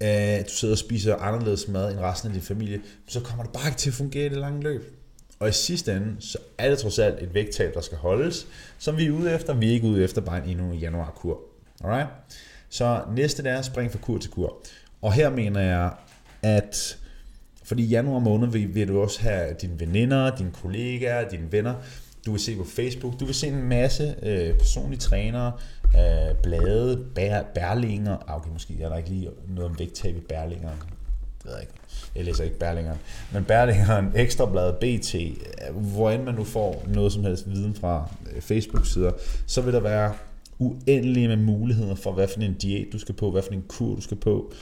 øh, du sidder og spiser anderledes mad end resten af din familie, så kommer det bare ikke til at fungere i det lange løb. Og i sidste ende, så er det trods alt et vægttab, der skal holdes, som vi er ude efter. Vi er ikke ude efter bare en endnu januarkur. Alright? Så næste det er at springe fra kur til kur. Og her mener jeg, at fordi i januar måned vil, vil du også have dine veninder, dine kollegaer, dine venner, du vil se på Facebook, du vil se en masse øh, personlige trænere, øh, blade, bær, bærlinger, ah, okay, måske er der ikke lige noget om vægttab i bærlingerne. det ved jeg ikke, jeg læser ikke bærlingeren, men bærlingeren, ekstrablad, BT, hvor end man nu får noget som helst viden fra øh, Facebook-sider, så vil der være uendelige med muligheder for, hvad for en diæt du skal på, hvad for en kur du skal på.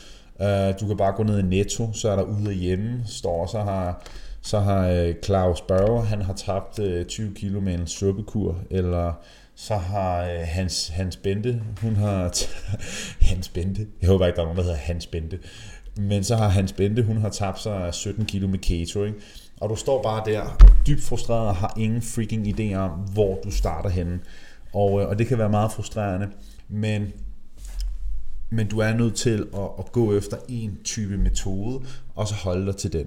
Uh, du kan bare gå ned i Netto, så er der ude og hjemme, står så har så har øh, Claus Børge, han har tabt 20 kilo med en suppekur, eller så har øh, Hans, Hans Bente, hun har Hans Bente, jeg håber ikke, der er nogen, der hedder Hans Bente, men så har Hans Bente, hun har tabt sig 17 kilo med keto, ikke? og du står bare der, dybt frustreret og har ingen freaking idé om, hvor du starter henne. Og, øh, og det kan være meget frustrerende, men, men du er nødt til at, at gå efter en type metode, og så holde dig til den.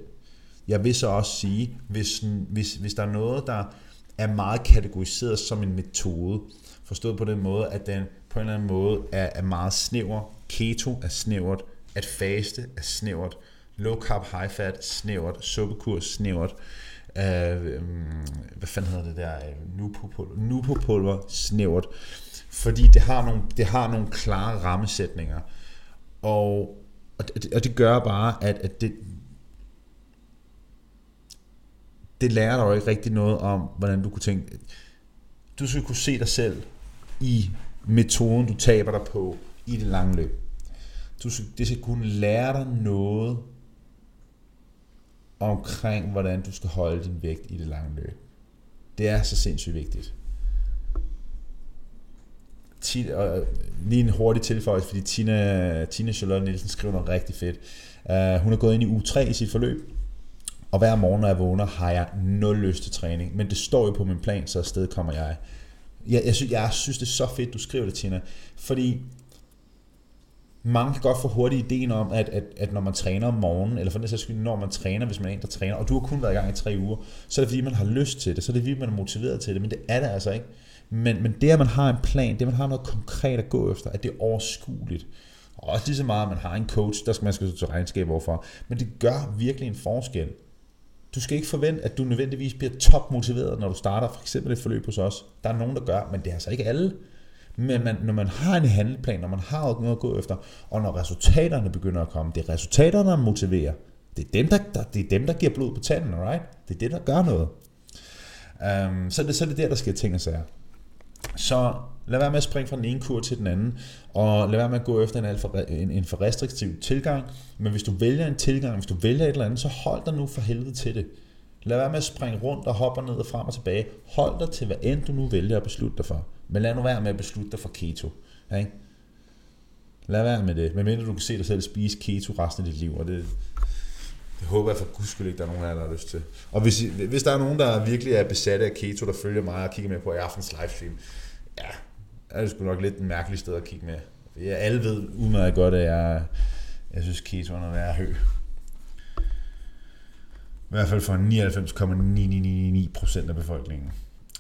Jeg vil så også sige, hvis, hvis, hvis der er noget, der er meget kategoriseret som en metode, forstået på den måde, at den på en eller anden måde er, er meget snæver, keto er snævert, at faste er snævert, low carb, high fat snævert, suppekurs snævert, øh, mm, hvad fanden hedder det der, Nupo-pulver, pulver, snævert, fordi det har nogle, det har nogle klare rammesætninger, og, og, det, og det gør bare, at, at det, det lærer dig jo ikke rigtig noget om, hvordan du kunne tænke, du skal kunne se dig selv i metoden, du taber dig på i det lange løb. Du skal, det skal kunne lære dig noget omkring, hvordan du skal holde din vægt i det lange løb. Det er så sindssygt vigtigt. Tina, og øh, lige en hurtig tilføjelse, fordi Tina, Tina Charlotte Nielsen skriver noget rigtig fedt. Uh, hun er gået ind i u 3 i sit forløb, og hver morgen, når jeg vågner, har jeg nul lyst til træning. Men det står jo på min plan, så afsted kommer jeg. Jeg, jeg, synes, jeg synes, det er så fedt, du skriver det, Tina. Fordi mange kan godt få hurtigt ideen om, at, at, at når man træner om morgenen, eller for den sags skyld, når man træner, hvis man er en, der træner, og du har kun været i gang i tre uger, så er det fordi, man har lyst til det, så er det fordi, man er motiveret til det, men det er det altså ikke. Men, men det, at man har en plan, det, at man har noget konkret at gå efter, at det er overskueligt, og også lige så meget, at man har en coach, der skal man skal til regnskab overfor, men det gør virkelig en forskel. Du skal ikke forvente, at du nødvendigvis bliver topmotiveret, når du starter for eksempel et forløb hos os. Der er nogen, der gør, men det er altså ikke alle. Men man, når man har en handleplan, når man har noget at gå efter, og når resultaterne begynder at komme, det er resultaterne, der motiverer. Det er dem, der, der, det er dem, der giver blod på tanden, right? Det er det, der gør noget. Um, så, er det, så er det der, der sker ting og sager. Så lad være med at springe fra den ene kur til den anden, og lad være med at gå efter en, alt for, en, en for restriktiv tilgang. Men hvis du vælger en tilgang, hvis du vælger et eller andet, så hold dig nu for helvede til det. Lad være med at springe rundt og hoppe ned og frem og tilbage. Hold dig til, hvad end du nu vælger at beslutte dig for. Men lad nu være med at beslutte dig for keto. Ikke? Lad være med det, medmindre du kan se dig selv spise keto resten af dit liv, og det, det håber jeg for guds skyld ikke, der er nogen af jer, der har lyst til. Og hvis, hvis der er nogen, der virkelig er besatte af keto, der følger mig og kigger med på i aftens livestream, ja, er det sgu nok lidt en mærkelig sted at kigge med. Jeg alle ved udmærket godt, at jeg, jeg synes keto er noget høj. I hvert fald for 99,999% af befolkningen.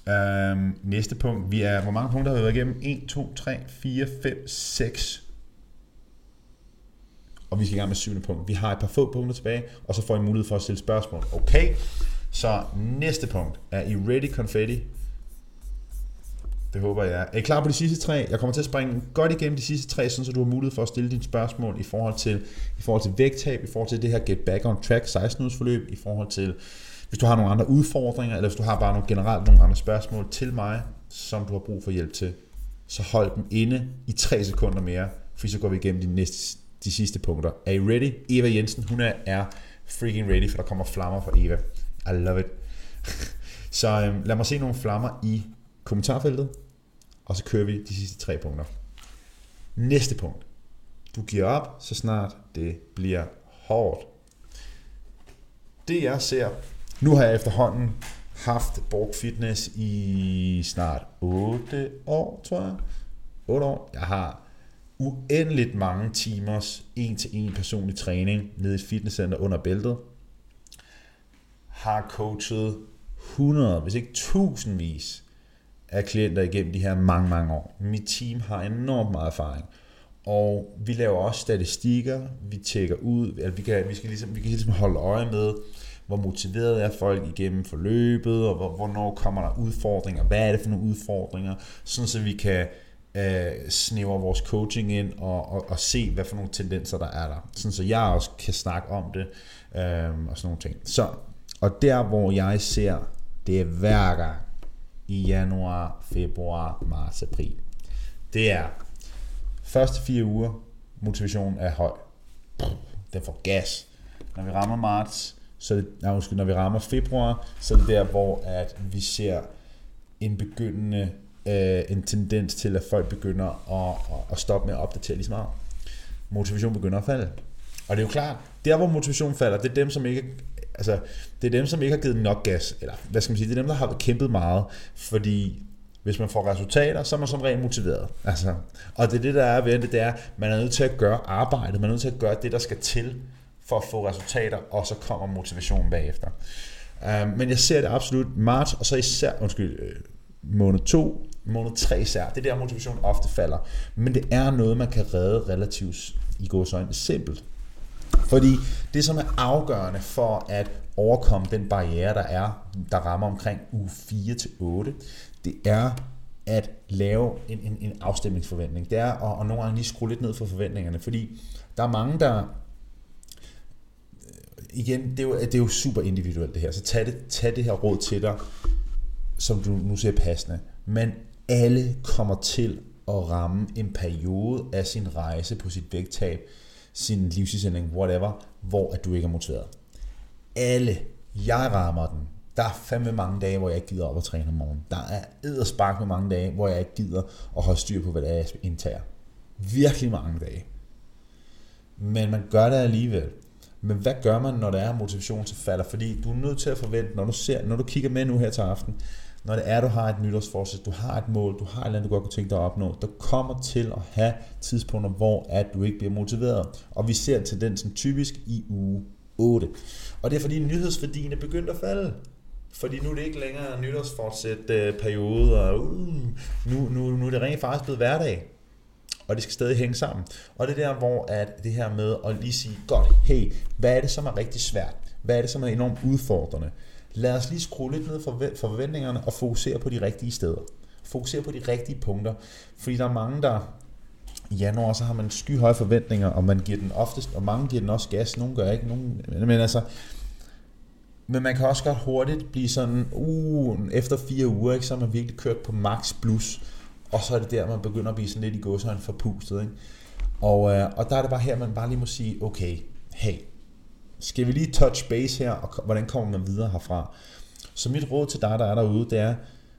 Øhm, næste punkt. Vi er, hvor mange punkter har vi været igennem? 1, 2, 3, 4, 5, 6, og vi skal i gang med syvende punkt. Vi har et par få punkter tilbage, og så får I mulighed for at stille spørgsmål. Okay, så næste punkt. Er I ready, confetti? Det håber jeg. Er I klar på de sidste tre? Jeg kommer til at springe godt igennem de sidste tre, sådan så du har mulighed for at stille dine spørgsmål i forhold til, i forhold til vægttab, i forhold til det her get back on track 16 forløb, i forhold til, hvis du har nogle andre udfordringer, eller hvis du har bare nogle generelt nogle andre spørgsmål til mig, som du har brug for hjælp til, så hold dem inde i 3 sekunder mere, for så går vi igennem de, næste, de sidste punkter. Er I ready? Eva Jensen, hun er, er freaking ready, for der kommer flammer fra Eva. I love it. så øhm, lad mig se nogle flammer i kommentarfeltet, og så kører vi de sidste tre punkter. Næste punkt. Du giver op, så snart det bliver hårdt. Det jeg ser, nu har jeg efterhånden haft Borg Fitness i snart 8 år, tror jeg. 8 år. Jeg har uendeligt mange timers en-til-en personlig træning nede i et fitnesscenter under bæltet. Har coachet 100, hvis ikke tusindvis af klienter igennem de her mange, mange år. Mit team har enormt meget erfaring. Og vi laver også statistikker, vi tjekker ud, altså vi kan, vi skal ligesom, vi kan ligesom holde øje med, hvor motiveret er folk igennem forløbet, og hvor, hvornår kommer der udfordringer, hvad er det for nogle udfordringer, sådan så vi kan øh, snævre vores coaching ind og, og, og se, hvad for nogle tendenser der er der, sådan så jeg også kan snakke om det øh, og sådan nogle ting. Så, og der hvor jeg ser, det er hver gang, i januar, februar, marts, april. Det er første fire uger, motivationen er høj. Den får gas. Når vi rammer marts, så det, nej, måske, når vi rammer februar, så er det der, hvor at vi ser en begyndende øh, en tendens til, at folk begynder at, at, at stoppe med at opdatere lige så meget. Motivation begynder at falde. Og det er jo klart, der hvor motivation falder, det er dem, som ikke altså, det er dem, som ikke har givet nok gas, eller hvad skal man sige, det er dem, der har kæmpet meget, fordi hvis man får resultater, så er man som regel motiveret. Altså, og det er det, der er ved det, det er, man er nødt til at gøre arbejdet, man er nødt til at gøre det, der skal til for at få resultater, og så kommer motivationen bagefter. Um, men jeg ser det absolut marts, og så især, undskyld, øh, måned 2, måned 3 især. Det er der, motivation ofte falder. Men det er noget, man kan redde relativt i gåsøjne simpelt. Fordi det, som er afgørende for at overkomme den barriere, der er, der rammer omkring uge 4 til 8, det er at lave en, en, en afstemningsforventning. Det er at, at nogle gange lige skrue lidt ned for forventningerne, fordi der er mange, der øh, igen, det er, jo, det er jo super individuelt det her, så tag det, tag det her råd til dig, som du nu ser passende. Men alle kommer til at ramme en periode af sin rejse på sit vægttab, sin livsindlæng, whatever, hvor at du ikke er motiveret. Alle, jeg rammer den. Der er fandme mange dage, hvor jeg ikke gider op at træne om morgenen. Der er edderspark med mange dage, hvor jeg ikke gider at holde styr på, hvad det er, jeg indtager. Virkelig mange dage. Men man gør det alligevel. Men hvad gør man, når der er motivation til falder? Fordi du er nødt til at forvente, når du, ser, når du kigger med nu her til aften, når det er, du har et nytårsforsæt, du har et mål, du har et eller andet, du godt kunne tænke dig at opnå, der kommer til at have tidspunkter, hvor at du ikke bliver motiveret. Og vi ser tendensen typisk i uge 8. Og det er fordi nyhedsværdien er begyndt at falde. Fordi nu er det ikke længere nytårsfortsæt øh, periode, og uh, nu, nu, nu er det rent faktisk blevet hverdag. Og det skal stadig hænge sammen. Og det er der, hvor at det her med at lige sige, godt, hey, hvad er det, som er rigtig svært? Hvad er det, som er enormt udfordrende? Lad os lige skrue lidt ned for forventningerne og fokusere på de rigtige steder. Fokusere på de rigtige punkter. Fordi der er mange, der i januar, så har man skyhøje forventninger, og man giver den oftest, og mange giver den også gas, nogle gør ikke, nogen, men altså, men man kan også godt hurtigt blive sådan, uh, efter fire uger, ikke, så har man virkelig kørt på max plus, og så er det der, man begynder at blive sådan lidt i godsøjne forpustet. Ikke? Og, øh, og der er det bare her, man bare lige må sige, okay, hey, skal vi lige touch base her, og hvordan kommer man videre herfra? Så mit råd til dig, der er derude, det er,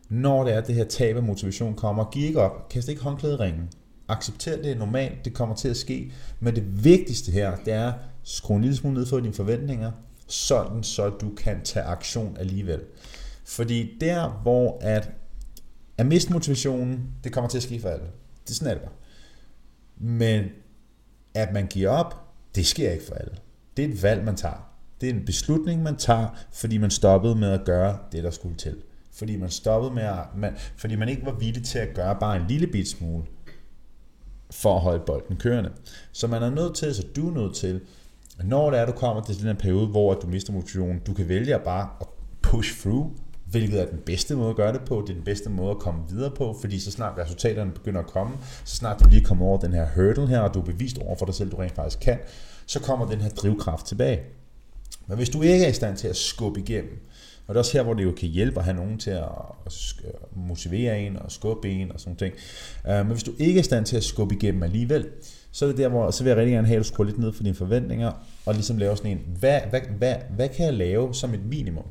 når det er, at det her tab af motivation kommer, giv ikke op, kast ikke håndklæde ringen. Accepter det er normalt, det kommer til at ske, men det vigtigste her, det er, skru en lille smule ned for dine forventninger, sådan så du kan tage aktion alligevel. Fordi der, hvor at, at miste motivationen, det kommer til at ske for alle. Det er sådan det. Men at man giver op, det sker ikke for alle. Det er et valg, man tager. Det er en beslutning, man tager, fordi man stoppede med at gøre det, der skulle til. Fordi man stoppede med at, man, fordi man ikke var villig til at gøre bare en lille bit smule. for at holde bolden kørende. Så man er nødt til, så du er nødt til, når det er, du kommer til den her periode, hvor du mister motivationen, du kan vælge at bare push through, hvilket er den bedste måde at gøre det på. Det er den bedste måde at komme videre på, fordi så snart resultaterne begynder at komme, så snart du lige kommer over den her hurdle her, og du er bevist over for dig selv, du rent faktisk kan, så kommer den her drivkraft tilbage. Men hvis du ikke er i stand til at skubbe igennem, og det er også her, hvor det jo kan hjælpe at have nogen til at motivere en og skubbe en og sådan ting. Øh, men hvis du ikke er i stand til at skubbe igennem alligevel, så er det der, hvor så vil jeg rigtig gerne have, at du skruer lidt ned for dine forventninger, og ligesom lave sådan en, hvad, hvad, hvad, hvad kan jeg lave som et minimum?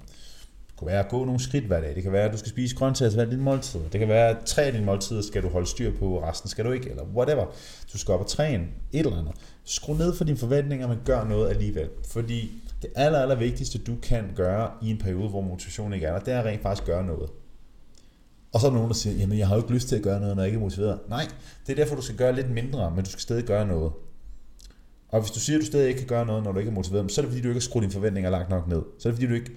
Det kan være at gå nogle skridt hver dag. Det kan være, at du skal spise grøntsager til hver din måltid. Det kan være, at tre af dine måltider skal du holde styr på, resten skal du ikke, eller whatever. Du skal op og træne, et eller andet. Skru ned for dine forventninger, men gør noget alligevel. Fordi det aller, aller vigtigste, du kan gøre i en periode, hvor motivationen ikke er der, det er rent faktisk at gøre noget. Og så er der nogen, der siger, jamen jeg har jo ikke lyst til at gøre noget, når jeg ikke er motiveret. Nej, det er derfor, du skal gøre lidt mindre, men du skal stadig gøre noget. Og hvis du siger, at du stadig ikke kan gøre noget, når du ikke er motiveret, så er det fordi, du ikke har skruet dine forventninger langt nok ned. Så er det fordi, du, ikke,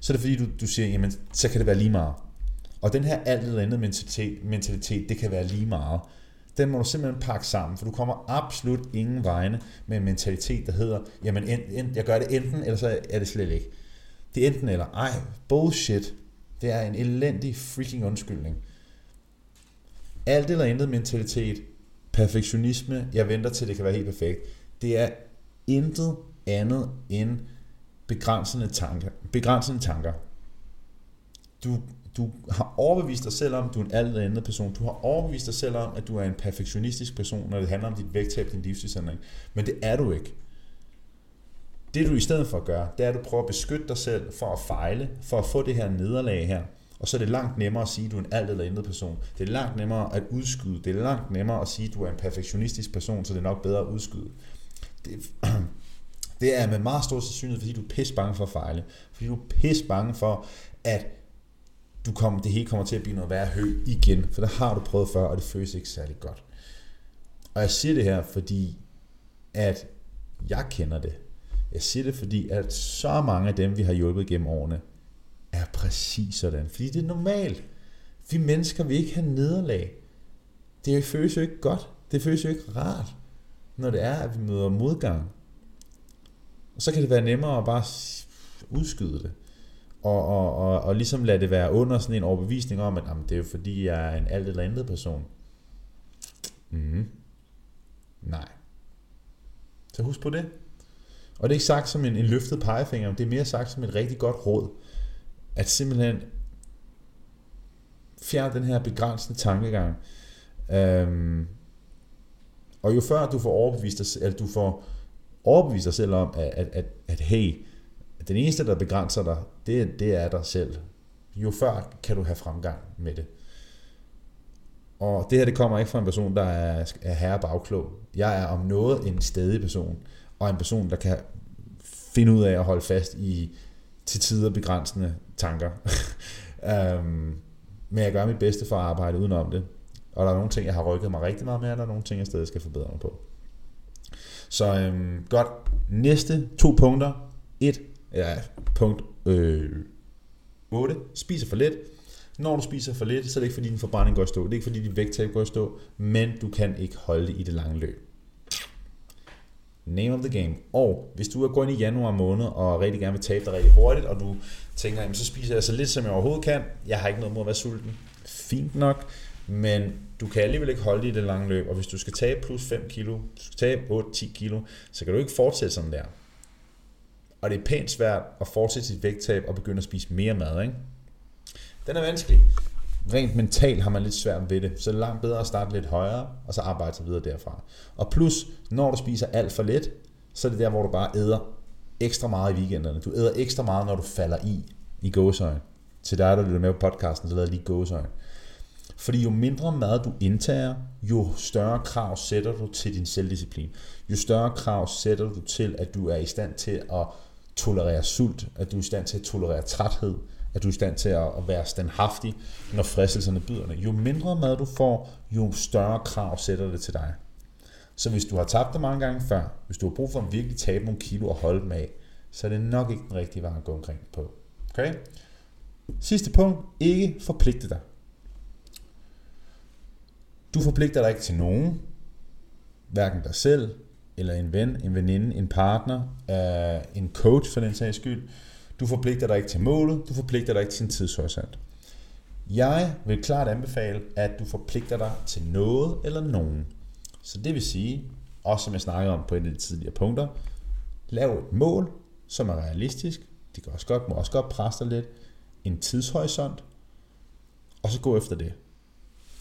så er det fordi, du, du siger, jamen så kan det være lige meget. Og den her alt eller andet mentalitet, mentalitet, det kan være lige meget. Den må du simpelthen pakke sammen, for du kommer absolut ingen vegne med en mentalitet, der hedder, jamen en, en, jeg gør det enten, eller så er det slet ikke. Det er enten eller. Ej, bullshit. Det er en elendig freaking undskyldning. Alt eller intet mentalitet, perfektionisme, jeg venter til det kan være helt perfekt, det er intet andet end begrænsende tanker. Begrænsende tanker. Du, du har overbevist dig selv om, at du er en alt andet person. Du har overbevist dig selv om, at du er en perfektionistisk person, når det handler om dit vægttab, din livsstilsændring. Men det er du ikke. Det du i stedet for at gøre, det er, at du prøver at beskytte dig selv for at fejle, for at få det her nederlag her. Og så er det langt nemmere at sige, at du er en alt eller intet person. Det er langt nemmere at udskyde. Det er langt nemmere at sige, at du er en perfektionistisk person, så det er nok bedre at udskyde. Det, det er med meget stor sandsynlighed, fordi du er pisse bange for at fejle. Fordi du er pisse bange for, at du kommer, det hele kommer til at blive noget værre hø igen. For det har du prøvet før, og det føles ikke særlig godt. Og jeg siger det her, fordi at jeg kender det. Jeg siger det, fordi at så mange af dem, vi har hjulpet gennem årene, er præcis sådan. Fordi det er normalt. Vi mennesker vil ikke have nederlag. Det føles jo ikke godt. Det føles jo ikke rart, når det er, at vi møder modgang. Og så kan det være nemmere at bare udskyde det. Og, og, og, og ligesom lade det være under sådan en overbevisning om, at jamen, det er jo fordi, jeg er en alt eller andet person. Mm. Nej. Så husk på det. Og det er ikke sagt som en, en løftet pegefinger, det er mere sagt som et rigtig godt råd. At simpelthen fjerne den her begrænsende tankegang. Øhm, og jo før du får overbevist dig, eller du får overbevise dig selv om, at, at, at, at hey, den eneste, der begrænser dig, det, det er dig selv. Jo før kan du have fremgang med det. Og det her, det kommer ikke fra en person, der er, er herre bagklog. Jeg er om noget en stedig person og en person, der kan finde ud af at holde fast i til tider begrænsende tanker. um, men jeg gør mit bedste for at arbejde udenom det. Og der er nogle ting, jeg har rykket mig rigtig meget med, og der er nogle ting, jeg stadig skal forbedre mig på. Så øhm, godt. Næste to punkter. Et, ja, punkt øh, 8. Spiser for lidt. Når du spiser for lidt, så er det ikke fordi din forbrænding går i stå. Det er ikke fordi dit vægttab går i stå, men du kan ikke holde det i det lange løb. Name of the game. Og hvis du er gået ind i januar måned og rigtig gerne vil tabe dig rigtig hurtigt, og du tænker, jamen, så spiser jeg så lidt som jeg overhovedet kan, jeg har ikke noget mod at være sulten, fint nok, men du kan alligevel ikke holde det i det lange løb, og hvis du skal tabe plus 5 kilo, du skal tabe 8-10 kilo, så kan du ikke fortsætte sådan der. Og det er pænt svært at fortsætte sit vægttab og begynde at spise mere mad, ikke? Den er vanskelig rent mentalt har man lidt svært ved det, så det er langt bedre at starte lidt højere, og så arbejde sig videre derfra. Og plus, når du spiser alt for lidt, så er det der, hvor du bare æder ekstra meget i weekenderne. Du æder ekstra meget, når du falder i, i gåsøjne. Til dig, der lytter med på podcasten, så lader lige gåsøjne. Fordi jo mindre mad du indtager, jo større krav sætter du til din selvdisciplin. Jo større krav sætter du til, at du er i stand til at tolerere sult, at du er i stand til at tolerere træthed, at du er i stand til at være standhaftig, når fristelserne byder dig. Jo mindre mad du får, jo større krav sætter det til dig. Så hvis du har tabt dig mange gange før, hvis du har brug for at virkelig tabe nogle kilo og holde dem af, så er det nok ikke den rigtige vej at gå omkring på. Okay? Sidste punkt. Ikke forpligte dig. Du forpligter dig ikke til nogen. hverken dig selv, eller en ven, en veninde, en partner, øh, en coach for den sags skyld. Du forpligter dig ikke til målet, du forpligter dig ikke til en tidshorisont. Jeg vil klart anbefale, at du forpligter dig til noget eller nogen. Så det vil sige, også som jeg snakkede om på et af de tidligere punkter, lav et mål, som er realistisk. Det kan også godt, må også godt presse dig lidt. En tidshorisont, og så gå efter det.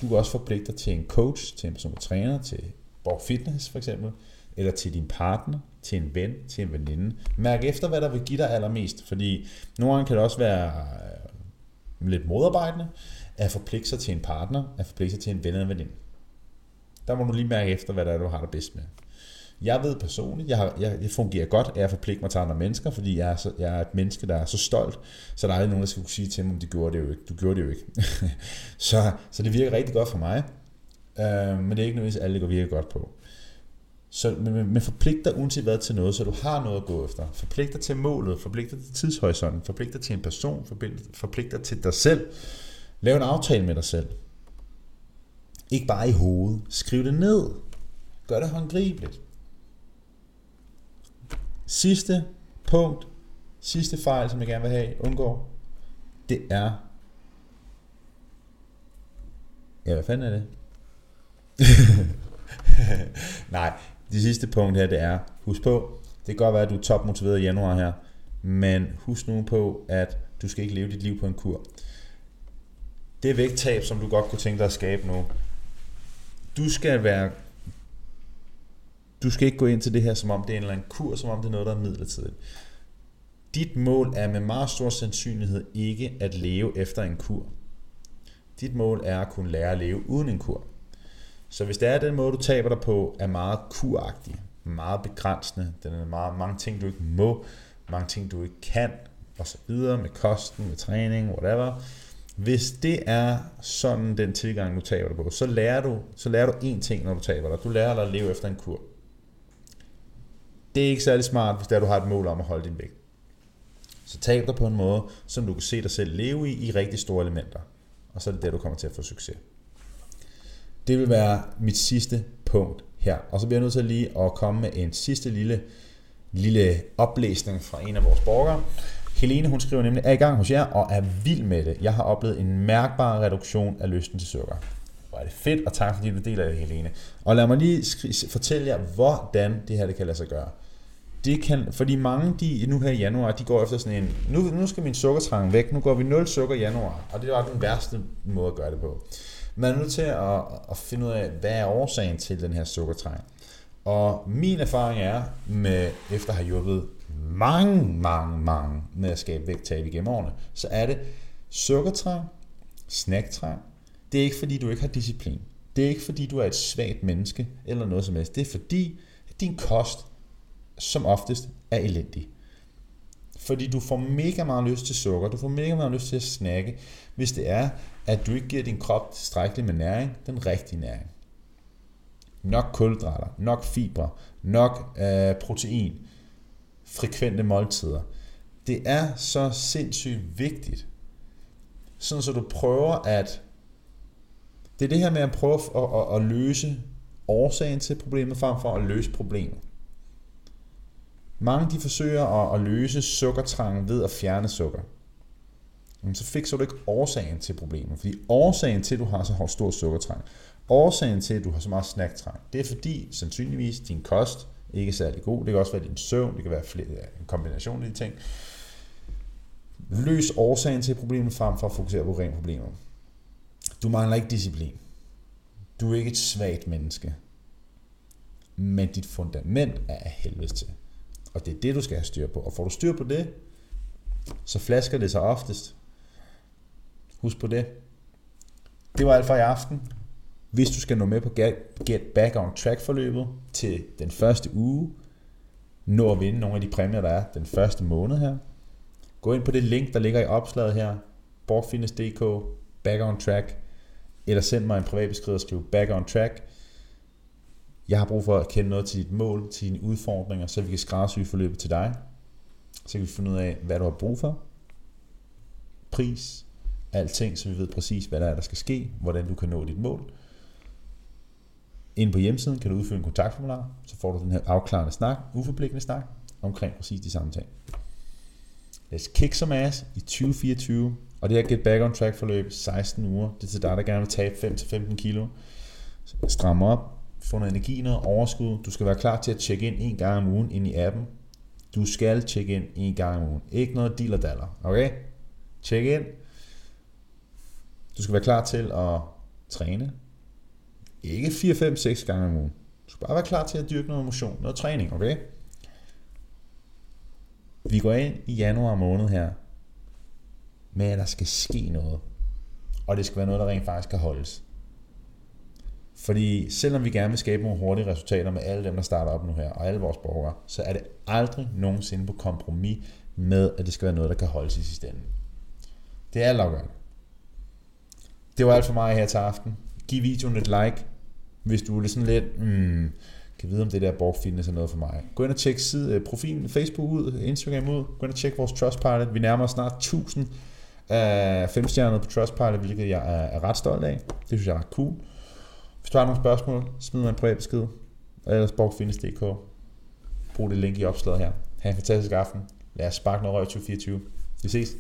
Du kan også forpligte dig til en coach, til en personlig træner, til Borg Fitness for eksempel, eller til din partner, til en ven, til en veninde. Mærk efter, hvad der vil give dig allermest, fordi nogle gange kan det også være øh, lidt modarbejdende at forpligte sig til en partner, at forpligte sig til en ven eller en veninde. Der må du lige mærke efter, hvad der er, du har det bedst med. Jeg ved personligt, jeg, har, jeg, jeg fungerer godt af at forpligte mig til andre mennesker, fordi jeg er, så, jeg er et menneske, der er så stolt, så der er aldrig nogen, der skal kunne sige til mig, om de gjorde det jo ikke. Du gjorde det jo ikke. så, så det virker rigtig godt for mig, øh, men det er ikke nødvendigvis alle, det går virkelig godt på. Så men, men forpligt dig uanset hvad til noget, så du har noget at gå efter. Forpligt dig til målet, forpligt dig til tidshorisonten, forpligt dig til en person, forpligt dig til dig selv. Lav en aftale med dig selv. Ikke bare i hovedet. Skriv det ned. Gør det håndgribeligt. Sidste punkt, sidste fejl, som jeg gerne vil have, undgår, det er... Ja, hvad fanden er det? Nej, det sidste punkt her, det er, husk på, det kan godt være, at du er topmotiveret i januar her, men husk nu på, at du skal ikke leve dit liv på en kur. Det vægttab, som du godt kunne tænke dig at skabe nu, du skal være du skal ikke gå ind til det her, som om det er en eller anden kur, som om det er noget, der er midlertidigt. Dit mål er med meget stor sandsynlighed ikke at leve efter en kur. Dit mål er at kunne lære at leve uden en kur. Så hvis det er den måde, du taber dig på, er meget kuragtig, meget begrænsende, den er meget, mange ting, du ikke må, mange ting, du ikke kan, og så videre med kosten, med træning, whatever. Hvis det er sådan den tilgang, du taber dig på, så lærer du, så lærer du én ting, når du taber dig. Du lærer dig at leve efter en kur. Det er ikke særlig smart, hvis der du har et mål om at holde din vægt. Så tab dig på en måde, som du kan se dig selv leve i, i rigtig store elementer. Og så er det der, du kommer til at få succes. Det vil være mit sidste punkt her. Og så bliver jeg nødt til lige at komme med en sidste lille, lille oplæsning fra en af vores borgere. Helene hun skriver nemlig, er i gang hos jer og er vild med det. Jeg har oplevet en mærkbar reduktion af lysten til sukker. Hvor er det fedt, og tak fordi du deler det, Helene. Og lad mig lige fortælle jer, hvordan det her det kan lade sig gøre det kan, fordi mange de nu her i januar, de går efter sådan en, nu, nu skal min sukkertrang væk, nu går vi 0 sukker i januar, og det var den værste måde at gøre det på. Man er nødt til at, at finde ud af, hvad er årsagen til den her sukkertrang. Og min erfaring er, med, efter at have hjulpet mange, mange, mange med at skabe vægttab igennem årene, så er det sukkertrang, snacktrang. Det er ikke fordi, du ikke har disciplin. Det er ikke fordi, du er et svagt menneske eller noget som helst. Det er fordi, at din kost som oftest er elendig. Fordi du får mega meget lyst til sukker, du får mega meget lyst til at snakke, hvis det er, at du ikke giver din krop tilstrækkeligt med næring, den rigtige næring. Nok kulhydrater, nok fibre, nok øh, protein, frekvente måltider. Det er så sindssygt vigtigt. Sådan så du prøver at... Det er det her med at prøve at, at, at løse årsagen til problemet, frem for at løse problemet. Mange de forsøger at, at løse sukkertrangen ved at fjerne sukker. Men så fikser du ikke årsagen til problemet. Fordi årsagen til, at du har så stor sukkertrang, årsagen til, at du har så meget snacktrang, det er fordi sandsynligvis din kost ikke er særlig god. Det kan også være din søvn, det kan være flere, en kombination af de ting. Løs årsagen til problemet frem for at fokusere på rent problemer. Du mangler ikke disciplin. Du er ikke et svagt menneske. Men dit fundament er af helvede til. Og det er det, du skal have styr på. Og får du styr på det, så flasker det sig oftest. Husk på det. Det var alt for i aften. Hvis du skal nå med på Get Back on Track forløbet til den første uge, nå at vinde nogle af de præmier, der er den første måned her, gå ind på det link, der ligger i opslaget her, borgfitness.dk, Back on Track, eller send mig en privat besked og skriv Back on Track, jeg har brug for at kende noget til dit mål, til dine udfordringer, så vi kan skræddersy forløbet til dig. Så kan vi finde ud af, hvad du har brug for. Pris, alting, så vi ved præcis, hvad der er, der skal ske, hvordan du kan nå dit mål. Inde på hjemmesiden kan du udfylde en kontaktformular, så får du den her afklarende snak, uforpligtende snak, omkring præcis de samme ting. Let's kick some ass i 2024, og det her Get Back on Track forløb 16 uger. Det er til dig, der gerne vil tabe 5-15 kilo. Stram op, få noget energi, noget overskud. Du skal være klar til at tjekke ind en gang om ugen ind i appen. Du skal tjekke ind en gang om ugen. Ikke noget deal og daller, okay? Tjek ind. Du skal være klar til at træne. Ikke 4, 5, 6 gange om ugen. Du skal bare være klar til at dyrke noget motion, noget træning, okay? Vi går ind i januar måned her, med at der skal ske noget. Og det skal være noget, der rent faktisk kan holdes. Fordi selvom vi gerne vil skabe nogle hurtige resultater med alle dem, der starter op nu her, og alle vores borgere, så er det aldrig nogensinde på kompromis med, at det skal være noget, der kan holdes i sidste ende. Det er afgørende. Det var alt for mig her til aften. Giv videoen et like, hvis du er sådan lidt, mm, kan vide, om det der borg fitness er noget for mig. Gå ind og tjek side, øh, profilen Facebook ud, Instagram ud. Gå ind og tjek vores Trustpilot. Vi nærmer os snart 1000 øh, femstjernede på Trustpilot, hvilket jeg er, er ret stolt af. Det synes jeg er ret cool. Hvis du har nogle spørgsmål, smid mig en privat besked. Og ellers borgfindes.dk. Brug det link i opslaget her. Ha' en fantastisk aften. Lad os sparke noget røg 2024. Vi ses.